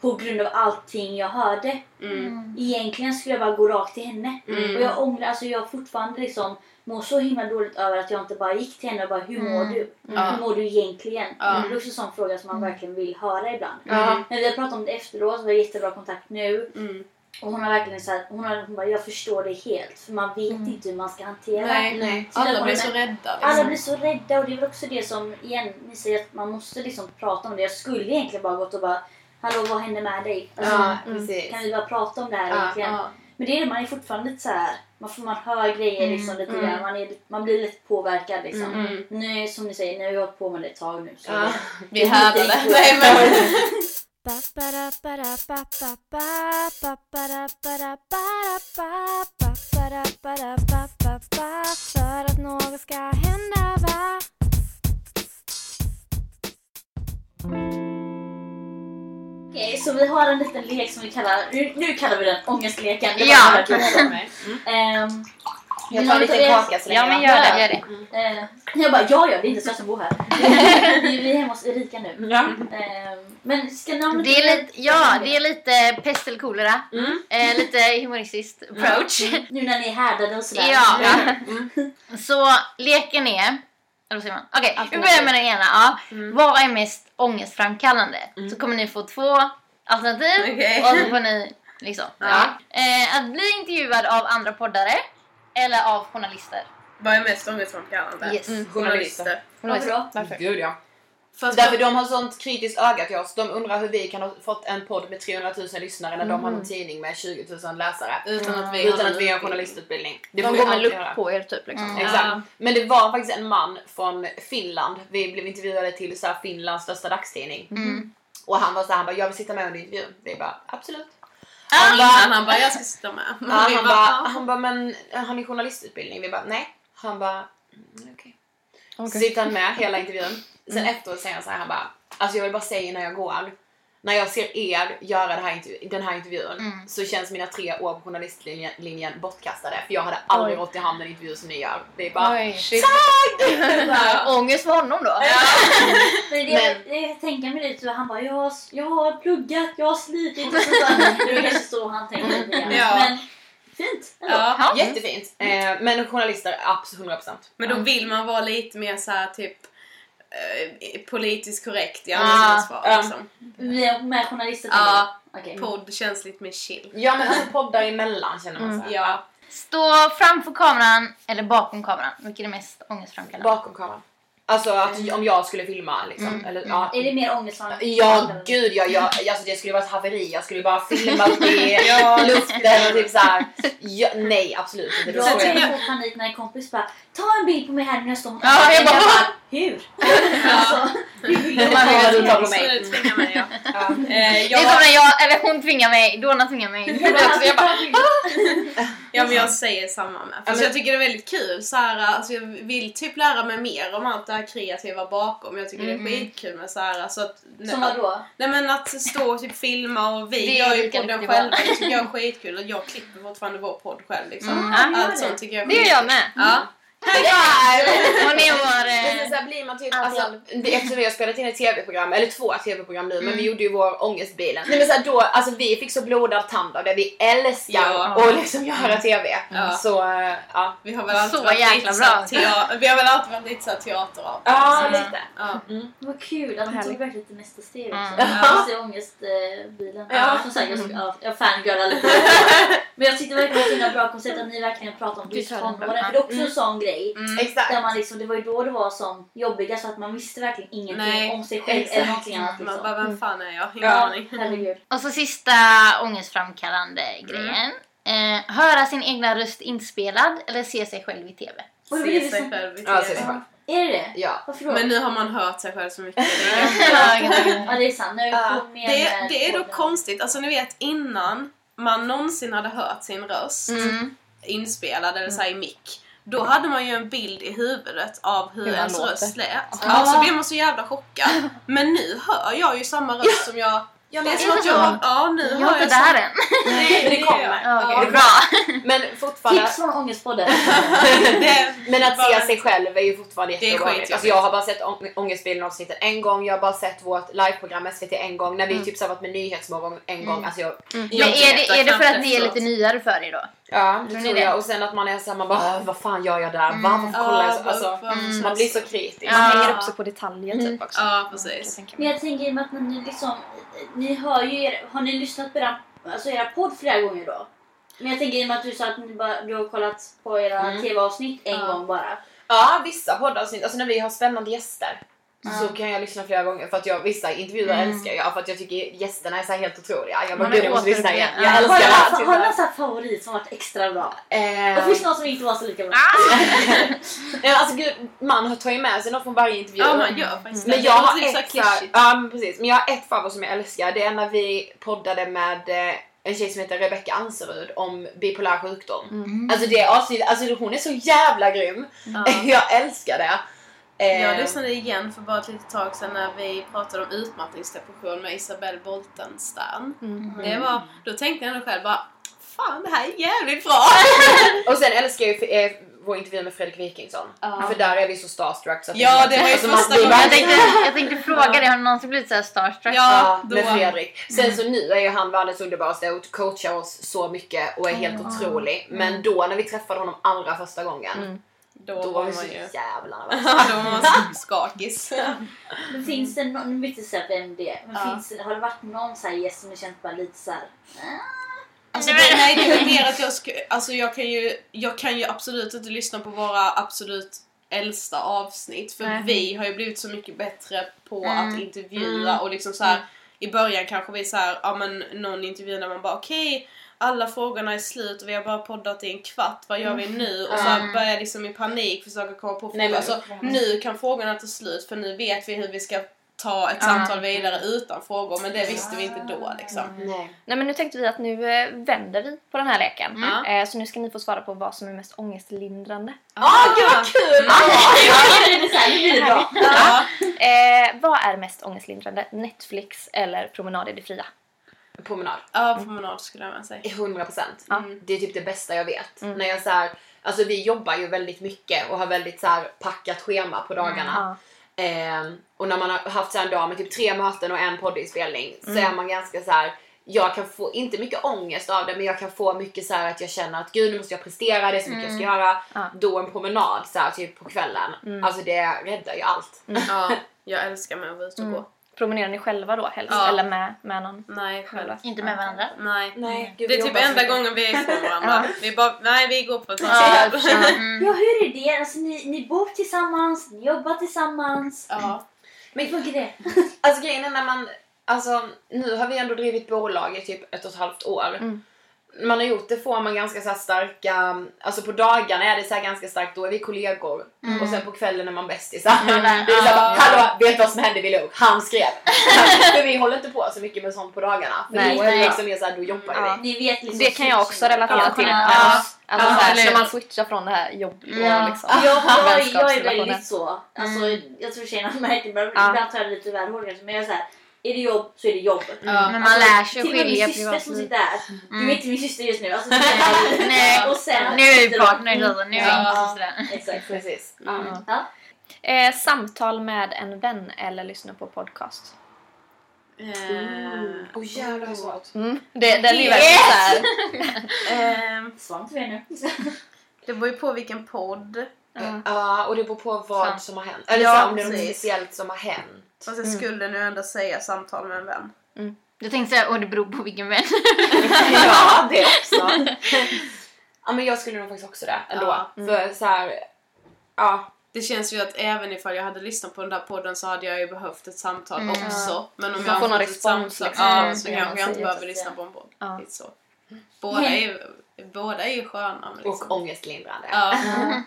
på grund av allting jag hörde. Mm. Egentligen skulle jag bara gå rakt till henne. Mm. Och jag ångrar, alltså jag fortfarande liksom mår så himla dåligt över att jag inte bara gick till henne och bara hur mår du? Ja. Hur mår du egentligen? Ja. Det är också en sån fråga som man verkligen vill höra ibland. Ja. Men vi har pratat om det efteråt, vi har jättebra kontakt nu. Mm. Och hon har verkligen sagt, hon, har, hon bara, jag förstår det helt. För man vet inte hur man ska hantera. Nej. Nej. Där Alla blir det så rädda. Alla Liksom. blir så rädda och det är väl också det som, igen, ni säger att man måste liksom prata om det. Jag skulle egentligen bara gått och bara, hallå vad händer med dig? Alltså. Kan vi bara prata om det här Ja, egentligen? Men det är man är fortfarande lite så här. Man, får, man hör grejer liksom lite grann. Man, är, man blir lite påverkad liksom. Mm. Nu som ni säger, nu har jag hållit på med det ett tag nu. Så Ja. Vi det är härdade. Nej men. [LAUGHS] För att något ska hända va? Okej, så vi har en liten lek som vi kallar, nu, nu kallar vi den ångestleken. Det var Ja. tiden. [LAUGHS] Ehm, Jag tar lite kaka så länge Ja men gör det, gör det. Eh, jag bara, ja ja, det är inte så jag som bor här. [LAUGHS] vi, är hemma hos Erika nu. Ja. Eh, men ska någon... Det är lite, ja, det är lite pest eller kolera. Mm. Eh, lite humoristiskt approach. Nu när ni är härdade och sådär. Ja. Så leken är... Eller vad säger man? Okej, vi börjar med den ena. Ja. Vad är mest ångestframkallande? Så kommer ni få två alternativ Okej. och så får ni liksom. Ja. Eh, att bli intervjuad av andra poddare eller av journalister. Vad är mest ångestframkallande? Yes. Journalister. Varför då? Varför? Gud ja. Fast Därför de har sånt kritiskt öga till oss. De undrar hur vi kan ha fått en podd med 300 000 lyssnare när de har en tidning med 20 000 läsare. utan att vi Utan att vi har utbildning. journalistutbildning. Det De går med lupp på er typ liksom. Mm. Exakt. Ja. Men det var faktiskt en man från Finland. Vi blev intervjuade till så här Finlands största dagstidning. Mm. Och han var så här, han bara, jag vill sitta med under intervjun. Vi bara, absolut. Han bara, han bara, jag ska sitta med. Ja, han, bara, bara, "Ja." han bara, men har ni journalistutbildning? Vi bara, nej. Han bara, mm, okej. Så Okej. sitter han med hela intervjun. Sen efteråt säger han så här, han bara, alltså jag vill bara säga innan jag går. När jag ser er göra det här intervju- den här intervjun Mm. så känns mina tre år på journalistlinjen linjen bortkastade. För jag hade aldrig Oj. rått i hamn en intervju som ni gör. Det är bara, Oj, shit. Ja, [LAUGHS] Ångest för honom då. [LAUGHS] Men det, det, jag tänker mig lite så han bara, jag, har- jag har pluggat, jag har slitit och sådär. [LAUGHS] Det är kanske så han tänker lite grann. Ja. Men fint ändå. Ja. Jättefint. Eh, men journalister, absolut 100%. Men då vill man vara lite mer så här typ eh, politiskt korrekt i Ja, alla sina svar. ja. Liksom. Med, med journalister Ja. jag. Okej. Podd känns lite mer chill. Ja men alltså poddar emellan känner man så här. Ja. Stå framför kameran eller bakom kameran. Vilket är mest ångestframkallande? Bakom kameran. Alltså att om jag skulle filma liksom. Eller, ja. Är det mer ångestframkallande? Ja, gud ja, jag, alltså det skulle vara ett haveri. Jag skulle bara filma [LAUGHS] upp i luften och typ såhär. Ja, nej, absolut inte. Då Jag skulle kan jag, ju få panik när en kompis bara Ta en bild på mig här när jag står mot Ja, jag väggen." bara, Hur? [LAUGHS] alltså, hur vill du ha det? på mig. Absolut, tvinga mig ja. ja. Eh, Det är jag, som när jag, eller hon tvingar mig, Donna tvingar mig. Jag blir också, jag bara, bara, ja, men jag säger samma med. Men- jag tycker det är väldigt kul. Så här, alltså, jag vill typ lära mig mer om allt det här kreativa bakom. Jag tycker det är skitkul med så här, alltså att, Som vadå? Nej men att stå och typ filma och vi gör ju podden själva. bara. Det tycker jag är skitkul. Och jag klipper fortfarande vår podd själv liksom. Mm. Allt det. sånt tycker jag är Det gör jag med. Ja. Eh, så här blir man typ, alltså, det, eftersom vi har spelat in ett tv-program, eller två tv-program nu, men vi gjorde ju vår ångestbilen. Nej men så här, då, alltså vi fick så blodad tand av det, vi älskar Ja. att liksom göra tv. Ja. Så äh, ja. Vi har väl alltid Så varit jäkla lite bra. så här tea- Vi har väl alltid varit lite såhär teater av. Ja, Mm. lite. Ja. Vad kul att de tog verkligen till nästa steg också. Mm. Ja. Jag ångestbilen. Ja. Som sagt, jag, ja, jag fangirlar lite. [LAUGHS] Men jag tyckte verkligen att det var ett bra koncept att ni verkligen pratade om just tonåren. För det är också en sån grej. Mm. Exakt. Där man liksom, det var ju då det var som jobbigast för att man visste verkligen ingenting Nej, om sig själv exakt. eller någonting annat. Man Liksom. bara, vem fan är jag? Ingen Ja, aning. herregud. och så sista ångestframkallande grejen. Eh, höra sin egna röst inspelad eller se sig själv i TV. Se vi sig själv i Ja, se TV. sig själv. Är det det? Ja. Varför då? Men nu har man hört sig själv så mycket. [LAUGHS] Ja, Ja det är sant. Nu Ja, Det, det är dock konstigt. Alltså ni vet innan man någonsin hade hört sin röst Mm. inspelad eller så här i mick. Då hade man ju en bild i huvudet av hur, Hur ens låter. röst lät. Ja, så blev man så jävla chockad. Men nu hör jag ju samma röst som jag... Ja, Det är men, som att jag... Ja, nu Jag hör är jag inte där än. Nej, men det kommer. Ja, Okej, det är bra. Men fortfarande, Tips från Ångestpodden. [LAUGHS] det, men att se sig själv är ju fortfarande Det är jätteovanligt. Alltså jag har bara sett ång- Ångestbilen avsnittet en gång, jag har bara sett vårt liveprogram SVT en gång, när vi typ så varit med Nyhetsmorgon en gång. Alltså jag, Men Jag är tittar det, är det för att det är lite nyare för er då? Ja, det Tror det? jag. Och sen att man är såhär, man bara "Åh, vad fan gör jag där? Mm. Varför kollar jag så? Alltså, vad- man blir så kritisk. Man hänger upp sig på detaljer typ också. Ja, precis. jag Men jag tänker i och med att ni liksom, ni hör ju er, har ni lyssnat på era, alltså era podd flera gånger då? Men jag tänker i och med att du sa att ni bara, du har kollat på era Mm. tv-avsnitt en Ja. gång bara. Ja, vissa poddavsnitt, alltså när vi har spännande gäster. Så kan jag lyssna flera gånger för att jag vissa intervjuer Mm. älskar jag för att jag tycker gästerna är så här helt otroliga. Jag bara gud är jag måste lyssna igen. Jag älskar Har det du har du någon sån här favorit som varit extra bra? Eh, Och finns det någon som inte var så lika bra? [LAUGHS] nej, alltså gud, man tar ju med sig något från varje intervju. Ja, man gör faktiskt det. Men Det jag har typ så ett, så ja, men precis. Men jag har ett favorit som jag älskar. Det är när vi poddade med eh, en tjej som heter Rebecca Anserud om bipolär sjukdom. Mm. Alltså det avsnittet, alltså hon är så jävla grym. [LAUGHS] jag älskar det. Eh, Jag lyssnade igen för bara ett litet tag sedan när vi pratade om utmattningsdepression med Isabelle Boltenstern. Det var, då tänkte jag ändå själv bara Fan det här är jävligt bra! [LAUGHS] Och sen älskar jag ju eh, vår intervju med Fredrik Wikingsson. Ja. För där är vi så starstruck så Ja, det var ju alltså, första gången. Jag tänkte, jag tänkte fråga dig, har du någonsin blivit så här starstruck? Ja, Ja, då- med Fredrik. Sen så nu är ju han världens underbaraste och coachar oss så mycket och är helt otrolig. Men då när vi träffade honom allra första gången, Då, då var man så ju... jävla [LAUGHS] Ja, nervösa. då var man så skakis. [LAUGHS] Men finns det någon, nu vet jag inte vem det är, men Ja. finns det, har det varit någon så här gäst som du känt bara lite så här. Alltså, det, nej, det är mer att jag, ska, alltså, jag, kan ju, jag kan ju absolut inte lyssna på våra absolut äldsta avsnitt för Nej. vi har ju blivit så mycket bättre på Mm. att intervjua och liksom så här i början kanske vi så här, ja men någon intervju där man bara okej alla frågorna är slut och vi har bara poddat i en kvart, vad gör vi nu? Och så Mm. börjar jag liksom i panik försöka komma på frågor. Nej, alltså, nu kan frågorna ta slut för nu vet vi hur vi ska ta ett samtal vidare utan frågor men det visste vi inte då liksom. Nej. Nej men nu tänkte vi att nu eh, vänder vi på den här leken. Mm. Eh, så nu ska ni få svara på vad som är mest ångestlindrande. Åh gud vad kul! Eh, vad är mest ångestlindrande? Netflix eller promenad i det fria? Promenad. Ja, promenad skulle jag säga. 100 procent. Mm. Det är typ det bästa jag vet. Mm. När jag så här, alltså vi jobbar ju väldigt mycket och har väldigt så här packat schema på dagarna. Ehm, och när man har haft så här en dag med typ tre möten och en poddinspelning så Mm. är man ganska så här. Jag kan få, inte mycket ångest av det, men jag kan få mycket så här att jag känner att gud nu måste jag prestera, det är så mycket jag ska göra. Mm. Ja. Då en promenad så här, typ på kvällen, Mm. alltså det räddar ju allt. Ja, [LAUGHS] jag älskar med att vara ute och Mm. gå. Promenerar ni själva då helst? Ja. eller med, med någon? Nej, själv. Inte med varandra? Nej. Nej, gud, Det är typ enda mycket. gången vi är ifrån [LAUGHS] varandra. Vi bara, nej vi går på ett Ja, ja. [LAUGHS] mm. Ja, hur är det? Alltså, ni, ni bor tillsammans, ni jobbar tillsammans. ja. Hur funkar det? Alltså grejen är när man, alltså nu har vi ändå drivit bolag i typ ett och ett halvt år. Mm. Man har gjort det får man ganska så här starka, alltså på dagarna är det så här ganska starkt, då är vi kollegor. Och sen på kvällen är man bästisar. [LAUGHS] Mm. Det är så här, Ja. hallå vet du vad som hände vid lunch? Han skrev. [LAUGHS] För vi håller inte på så mycket med sånt på dagarna. För Nej. då är det liksom mer såhär, då jobbar Ja. Ni vet liksom Det kan jag också relatera Ja, till. ja. Alltså, alltså, Ja, så här, absolut. när man switchar från det här jobb och Ja. liksom, Jag, jag, jag är väldigt så. Alltså, Jag tror tjejerna märker det, Ja. ibland tar jag det lite väl hårt. Men jag är så här, är det jobb så är det jobb. Ja. Men man lär sig att Till och med skilja min syster som sitter här. Du Mm. är inte min syster just nu. Alltså. [LAUGHS] Nej. [LAUGHS] och sen, Nu är vi partners alltså, nu är vi inte sådär. [LAUGHS] Exakt. Precis. Mm. Ja. Eh, samtal med en vän eller lyssna på podcast? Eh, Åh jävlar vad svårt. Mm. Det, den är ju verkligen såhär... för er nu. det beror ju på vilken podd. Ja, och det beror på vad Sant. som har hänt. Eller Ja, så om det är något speciellt som har hänt. Fast jag skulle nu ändå säga samtal med en vän. Jag tänkte säga, och det beror på vilken vän. [LAUGHS] ja, det också. [LAUGHS] ja, men jag skulle nog faktiskt också det ändå. Ja. För så här, ja. Det känns ju att även ifall jag hade lyssnat på den där podden så hade jag ju behövt ett samtal Mm. också. Men om Man jag får fått ett respons, samtal, liksom, ja, Mm. så Ja, kanske jag inte säger behöver det. lyssna på en podd. Ja. Så. Båda är ju, båda är ju sköna. Men liksom. Och ångestlindrande. Ja.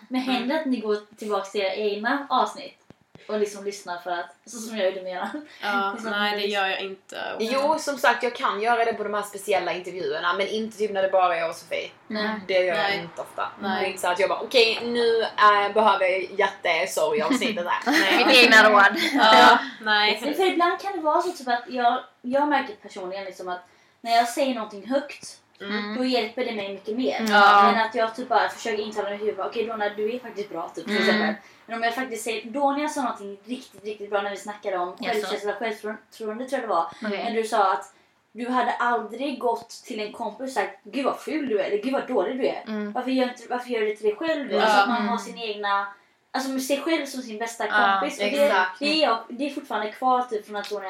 Men händer det att ni går tillbaka till era egna avsnitt? Och liksom lyssnar för att, så som jag gjorde med era. ja, [LAUGHS] Liksom nej det gör jag inte. Jo, som sagt, jag kan göra det på de här speciella intervjuerna men inte typ när det bara är jag och Sofie. Nej. Det gör Nej. jag inte ofta. Nej. Det är inte så att jag bara okej nu äh, behöver jag hjärtesorg-avsnittet här. [LAUGHS] Nej. Mitt egna råd. Ja, [LAUGHS] För, nej. för ibland kan det vara så typ att jag, jag märker personligen liksom att när jag säger någonting högt Mm. då hjälper det mig mycket mer. Ja. Än att jag typ bara försöker intala mig i huvudet, okej Donna du är faktiskt bra typ. Mm. Men om jag faktiskt säger, jag sa någonting riktigt, riktigt bra när vi snackade om Jaså. självkänsla självförtroende tror jag det var. Okej. När du sa att du hade aldrig gått till en kompis och sagt Gud vad ful du är, eller Gud vad dålig du är. Mm. Varför, gör inte, varför gör du det till dig själv? Ja. Alltså att man Mm. har sin egna Alltså med sig själv som sin bästa Ja, kompis. och det, det, är det är fortfarande kvar typ från att Tony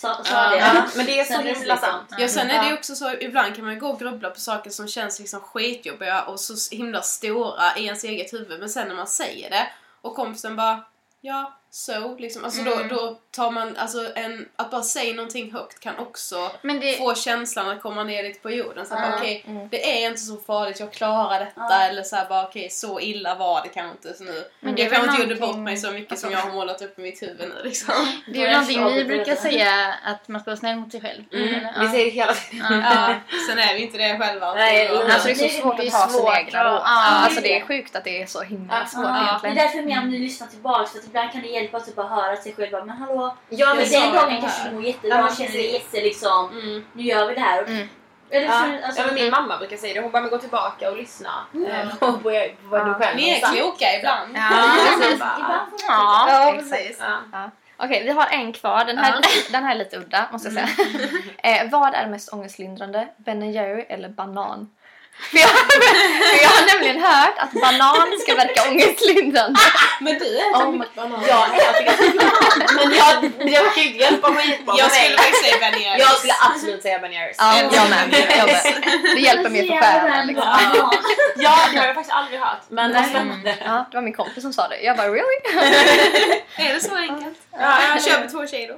sa, sa det. Ja, men det är så himla liksom. sant. Ja, sen är det också så, ibland kan man gå och grubbla på saker som känns liksom skitjobbiga och så himla stora i ens eget huvud. Men sen när man säger det och kompisen bara Ja, so, liksom. Alltså Mm. då, då tar man, alltså en, att bara säga någonting högt kan också det, få känslan att komma ner lite på jorden. Så att, Ja. okej, Mm. det är inte så farligt, jag klarar detta. Ja. Eller så här, bara okej, så illa var det kanske inte. Så nu, Men det jag kanske inte gjorde bort mig så mycket som jag har målat upp i mitt huvud nu liksom. det är ju någonting vi brukar säga att man ska vara snäll mot sig själv. Mm. Eller, Vi ja. säger det hela tiden. Ja, sen är vi inte det själva. Nej, Så- Alltså det är så svårt det är att ta sina egna att- råd. Alltså det är sjukt att det är så himla svårt Ja, det egentligen. är därför mer om ni lyssnar tillbaks för ibland kan det hjälpa att typ bara höra sig själv bara, men hallå. Ja, Men den ja, gången det kanske du mår jättebra Ja, känner dig jätte liksom, Mm. nu gör vi det här. Mm. Eller Ja, för, alltså, ja, men min mamma brukar säga det. Hon bara, men gå tillbaka och lyssna eh, [LAUGHS] på på vad du Ja. själv Ni är kloka ibland. Ja, [LAUGHS] [LAUGHS] Ja. Ja, precis. Ja. Okej, vi har en kvar. Den här, den här är lite udda, måste jag säga. eh, vad är mest ångestlindrande? Ben Jerry eller banan? [LAUGHS] För jag, för jag har nämligen hört att banan ska verka ångestlindrande. [LAUGHS] Men du äter Oh mycket banan. Jag äter ganska mycket men jag, jag kan ju inte hjälpa skitbra Jag med skulle mig. faktiskt säga Ben Jerrys. Jag skulle absolut säga Ben Jerrys. Ja, jag med. Jag med. [LAUGHS] Det hjälper mer på själen. Liksom. Ja. Ja, det har jag faktiskt aldrig hört. Men vad spännande. Ja, det var min kompis som sa det. Jag bara really? Är det så enkelt? Ja, Jag köper två kilo.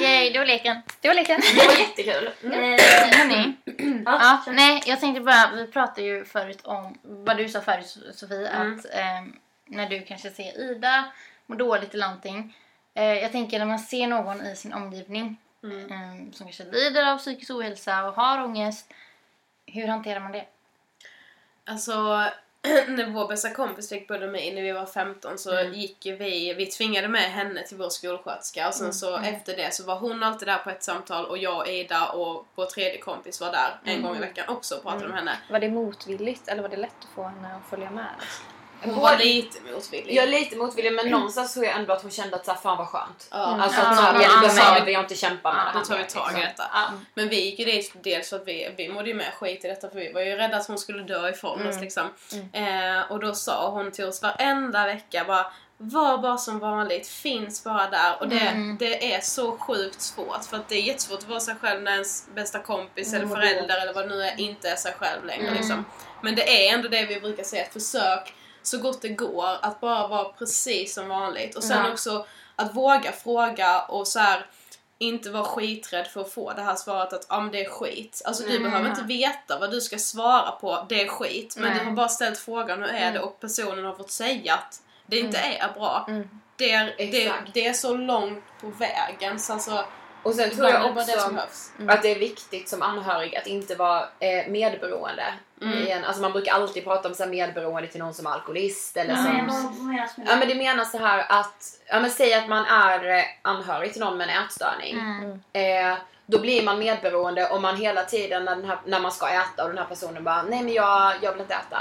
Yay, det var leken. Det var leken. Det var jättekul. Eh, Hörni, ja, Ja, kör. nej, jag tänkte bara, vi pratade ju förut om vad du sa förut Sofie, Mm. att ehm, när du kanske ser Ida må dåligt eller någonting. Eh, jag tänker när man ser någon i sin omgivning Mm. ehm, som kanske lider av psykisk ohälsa och har ångest, hur hanterar man det? Alltså, [CLEARS THROAT] när vår bästa kompis fick bulimi när vi var 15 så Mm. gick vi, vi tvingade med henne till vår skolsköterska och sen så Mm. efter det så var hon alltid där på ett samtal och jag, Ida och vår tredje kompis var där en Mm. gång i veckan också och pratade med henne. Var det motvilligt eller var det lätt att få henne att följa med? Hon Både- var lite motvillig. Jag är lite motvillig men någonstans tror jag ändå att hon kände att så här, fan vad skönt. Ja. Alltså att såhär, ja, då ja. behöver jag inte kämpa med det här då tar vi tag i liksom. detta. Ja. Men vi gick ju dit dels för att vi, vi mådde ju med skit i detta för vi var ju rädda att hon skulle dö ifrån oss liksom. Eh, och då sa hon till oss varenda vecka bara var bara som vanligt, finns bara där. Och det, Mm. det är så sjukt svårt för att det är jättesvårt att vara sig själv när ens bästa kompis eller förälder eller vad det nu är inte är sig själv längre. Mm. Liksom. Men det är ändå det vi brukar säga, försök så gott det går att bara vara precis som vanligt. Och sen Ja. också att våga fråga och så här inte vara skiträdd för att få det här svaret att ah, men det är skit. Alltså du Mm. behöver inte veta vad du ska svara på, det är skit. Men Nej. du har bara ställt frågan hur är det och personen har fått säga att det inte är bra. Mm. Det, är, det, det är så långt på vägen så alltså, Och sen tror jag det det också som behövs. att det är viktigt som anhörig att inte vara eh, medberoende. Mm. I en, alltså man brukar alltid prata om så här medberoende till någon som är alkoholist eller som... menas med Ja det? men det menas så här att, ja men säg att man är eh, anhörig till någon med en ätstörning. Mm. Eh, då blir man medberoende om man hela tiden när, den här, när man ska äta och den här personen bara nej men jag, jag vill inte äta.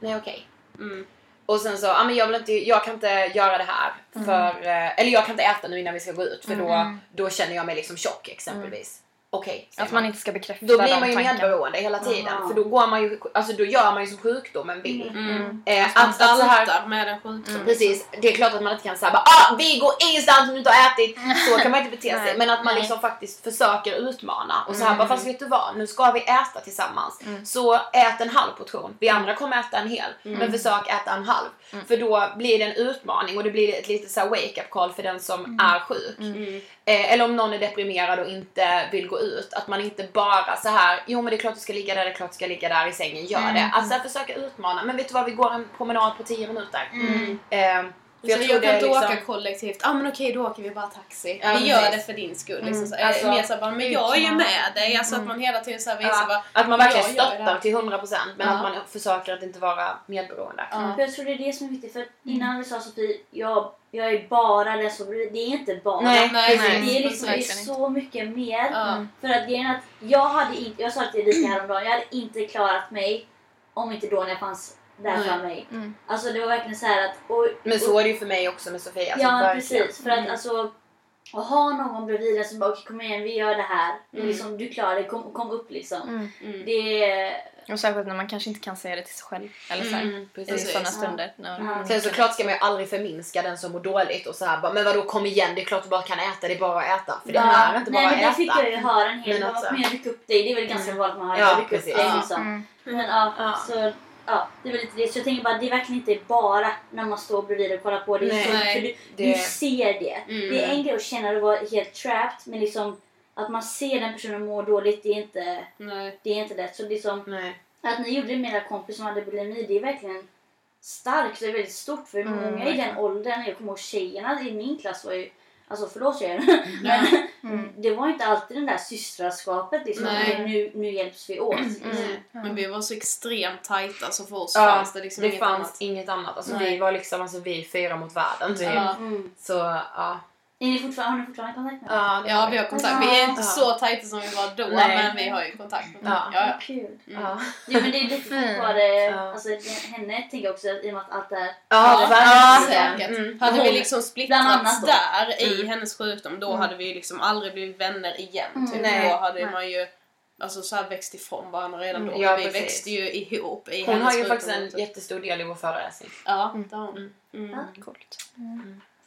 Nej okej. Mm. Och sen så, ja men jag vill inte, jag kan inte göra det här för, eh, eller jag kan inte äta nu innan vi ska gå ut för då, Mm. då känner jag mig liksom tjock exempelvis. Okej, säger Att man inte ska bekräfta Då blir man ju medberoende hela tiden för då går man ju, alltså då gör man ju som sjukdomen vill. Mm. Eh, Man att, att så här, med en sjukdom. Precis, det är klart att man inte kan säga ah, vi går ingenstans om du inte har ätit. Så kan man inte bete sig. Men att man liksom faktiskt försöker utmana och så här bara, fast vet du vad, nu ska vi äta tillsammans. Så ät en halv portion. Vi andra kommer äta en hel. Men försök äta en halv. För då blir det en utmaning och det blir ett litet wake-up call för den som är sjuk. Mm. Eh, eller om någon är deprimerad och inte vill gå ut. Att man inte bara så här, jo men det är klart du ska ligga där, det är klart du ska ligga där i sängen, gör det. Att så här, försöka utmana. Men vet du vad, vi går en promenad på 10 minuter. Mm. Eh, Jag, jag tror jag kan inte liksom... åka kollektivt. Ja ah, men okej då åker vi bara taxi. Ja, vi gör det för din skull. Liksom. Så, Alltså, mer så bara, men jag är ju med dig. Alltså att man hela tiden så här visar Ja, bara, att man verkligen jag stöttar till 100% men Ja. att man försöker att inte vara medberoende. Ja. För jag tror det är det som är viktigt. För innan vi sa Sofie, jag, jag är bara den som. Det är inte bara. Nej, Nej, nej. Det är, liksom, det är så mycket mer. Ja. För att grejen är att jag hade inte, jag sa till Erika häromdagen, jag hade inte klarat mig om inte Donja fanns där Nej. för mig. Mm. Alltså det var verkligen så här att... Och, Men så är det ju för mig också med Sofia. Alltså, ja verkligen. precis. För att alltså att ha någon bredvid en som bara okej kom igen vi gör det här. Det är Mm. liksom, du klarar det, kom, kom upp liksom. Mm. Mm. Det är... Och särskilt när man kanske inte kan säga det till sig själv. Eller så här, Mm, I precis. sådana Ja. stunder. Ja. Sen såklart ska man ju aldrig förminska den som mår dåligt och så här bara, men vadå kom igen det är klart du bara kan äta, det är bara att äta. För det är inte bara Nej men att fick äta. jag ju höra en hel Men del. alltså- Kom igen ryck upp dig. Det är väl ganska vanligt man hör Ja, ryck upp dig Ja. liksom. Mm. Men ja, Ja. så ja, det väl lite det. Så jag tänker bara, det är verkligen inte bara när man står bredvid och kollar på. Det Nej. så, för du, det- du ser det. Mm. Det är en grej att känna att vara helt trapped, men liksom att man ser den personen må dåligt, det är inte, Nej. det är inte lätt. Så liksom, Nej. att ni gjorde det med era kompis som hade bulimi, det är verkligen starkt. Det är väldigt stort för Mm, många i den åldern, jag kommer ihåg tjejerna i min klass var ju Alltså förlåt tjejer, [LAUGHS] [LAUGHS] men Mm. det var inte alltid det där systraskapet liksom. Nej. Nu, nu hjälps vi åt. Mm. Men vi var så extremt tajta så för oss Ja, fanns det liksom det inget fanns annat. inget annat. Alltså, vi var liksom alltså, vi fyra mot världen typ. Mm. Så ja. Är ni fortfarande, har ni fortfarande kontakt med Ja, det Ja, vi har kontakt. Vi är inte Ja. så tajta som vi var då, Nej. men vi har ju kontakt med Ja. Ja, ja. Kul. Ja. Jo men det är lite tack vare alltså, henne tänker jag också i och med att allt det här Ja, Ja, verkligen. säkert. Mm. Hade vi liksom splittrats där i Mm. hennes sjukdom då hade vi liksom aldrig blivit vänner igen. Typ. Mm. Nej. Då hade Nej. man ju alltså, så här växt ifrån varandra redan då. Mm, ja, vi precis. växte ju ihop i Hon har ju faktiskt en jättestor del i vår föreläsning. Ja, det har hon. Mm. Mm. Coolt.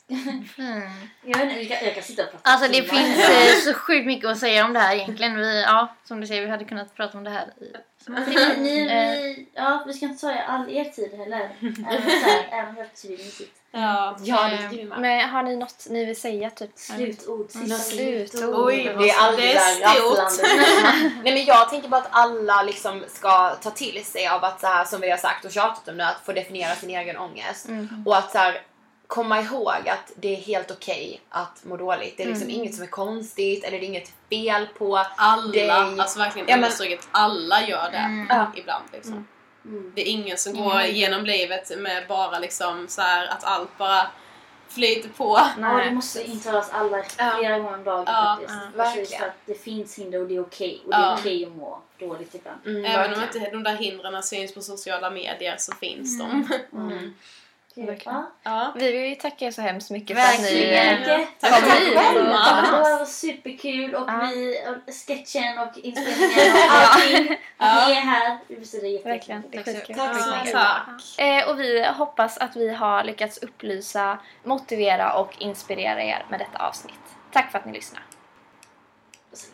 Mm. Jag vet inte, jag kan, jag kan sitta och prata Alltså det timmar. finns eh, [LAUGHS] så sjukt mycket att säga om det här egentligen. Vi, ja, som du säger, vi hade kunnat prata om det här i... [LAUGHS] Ni, ni, Eh. vi, ja, vi ska inte ta all er tid heller. [LAUGHS] Även, om jag skriver sitt Ja. Ja, det Eh, vi med. Men har ni något ni vill säga? Typ? slutord. Sista slutord. Oj, Det är det det är där stort. Nej men jag tänker bara att alla liksom ska ta till sig av att så här som vi har sagt och tjatat om nu, att få definiera sin egen ångest. Mm. Och att så här, komma ihåg att det är helt okej att må dåligt. Det är liksom inget som är konstigt eller det är inget fel på Alla, dig. alltså verkligen Ja, men- understruket, alla gör det Mm. Ja. ibland liksom. Mm. Det är ingen som går har- genom livet med bara liksom så här att allt bara flyter på. Ja, det måste intalas alla Ja. flera gånger om dagen Ja, faktiskt. ja, Precis, verkligen. att det finns hinder och det är okej. Och det är Ja. okej att må dåligt ibland. Mm, Även om inte de där hindren syns på sociala medier så finns de. Verkligen. Ja. Ja. Vi vill ju tacka er så hemskt mycket för att Verkligen. ni... Tack Kom tack hit. det var superkul och Ja. vi, och sketchen och inspelningen [LAUGHS] och allting. Ja. Ni är här. Vi det. Verkligen, är skitkul. Tack så mycket. tack. Eh, och vi hoppas att vi har lyckats upplysa, motivera och inspirera er med detta avsnitt. Tack för att ni lyssnar. Och så.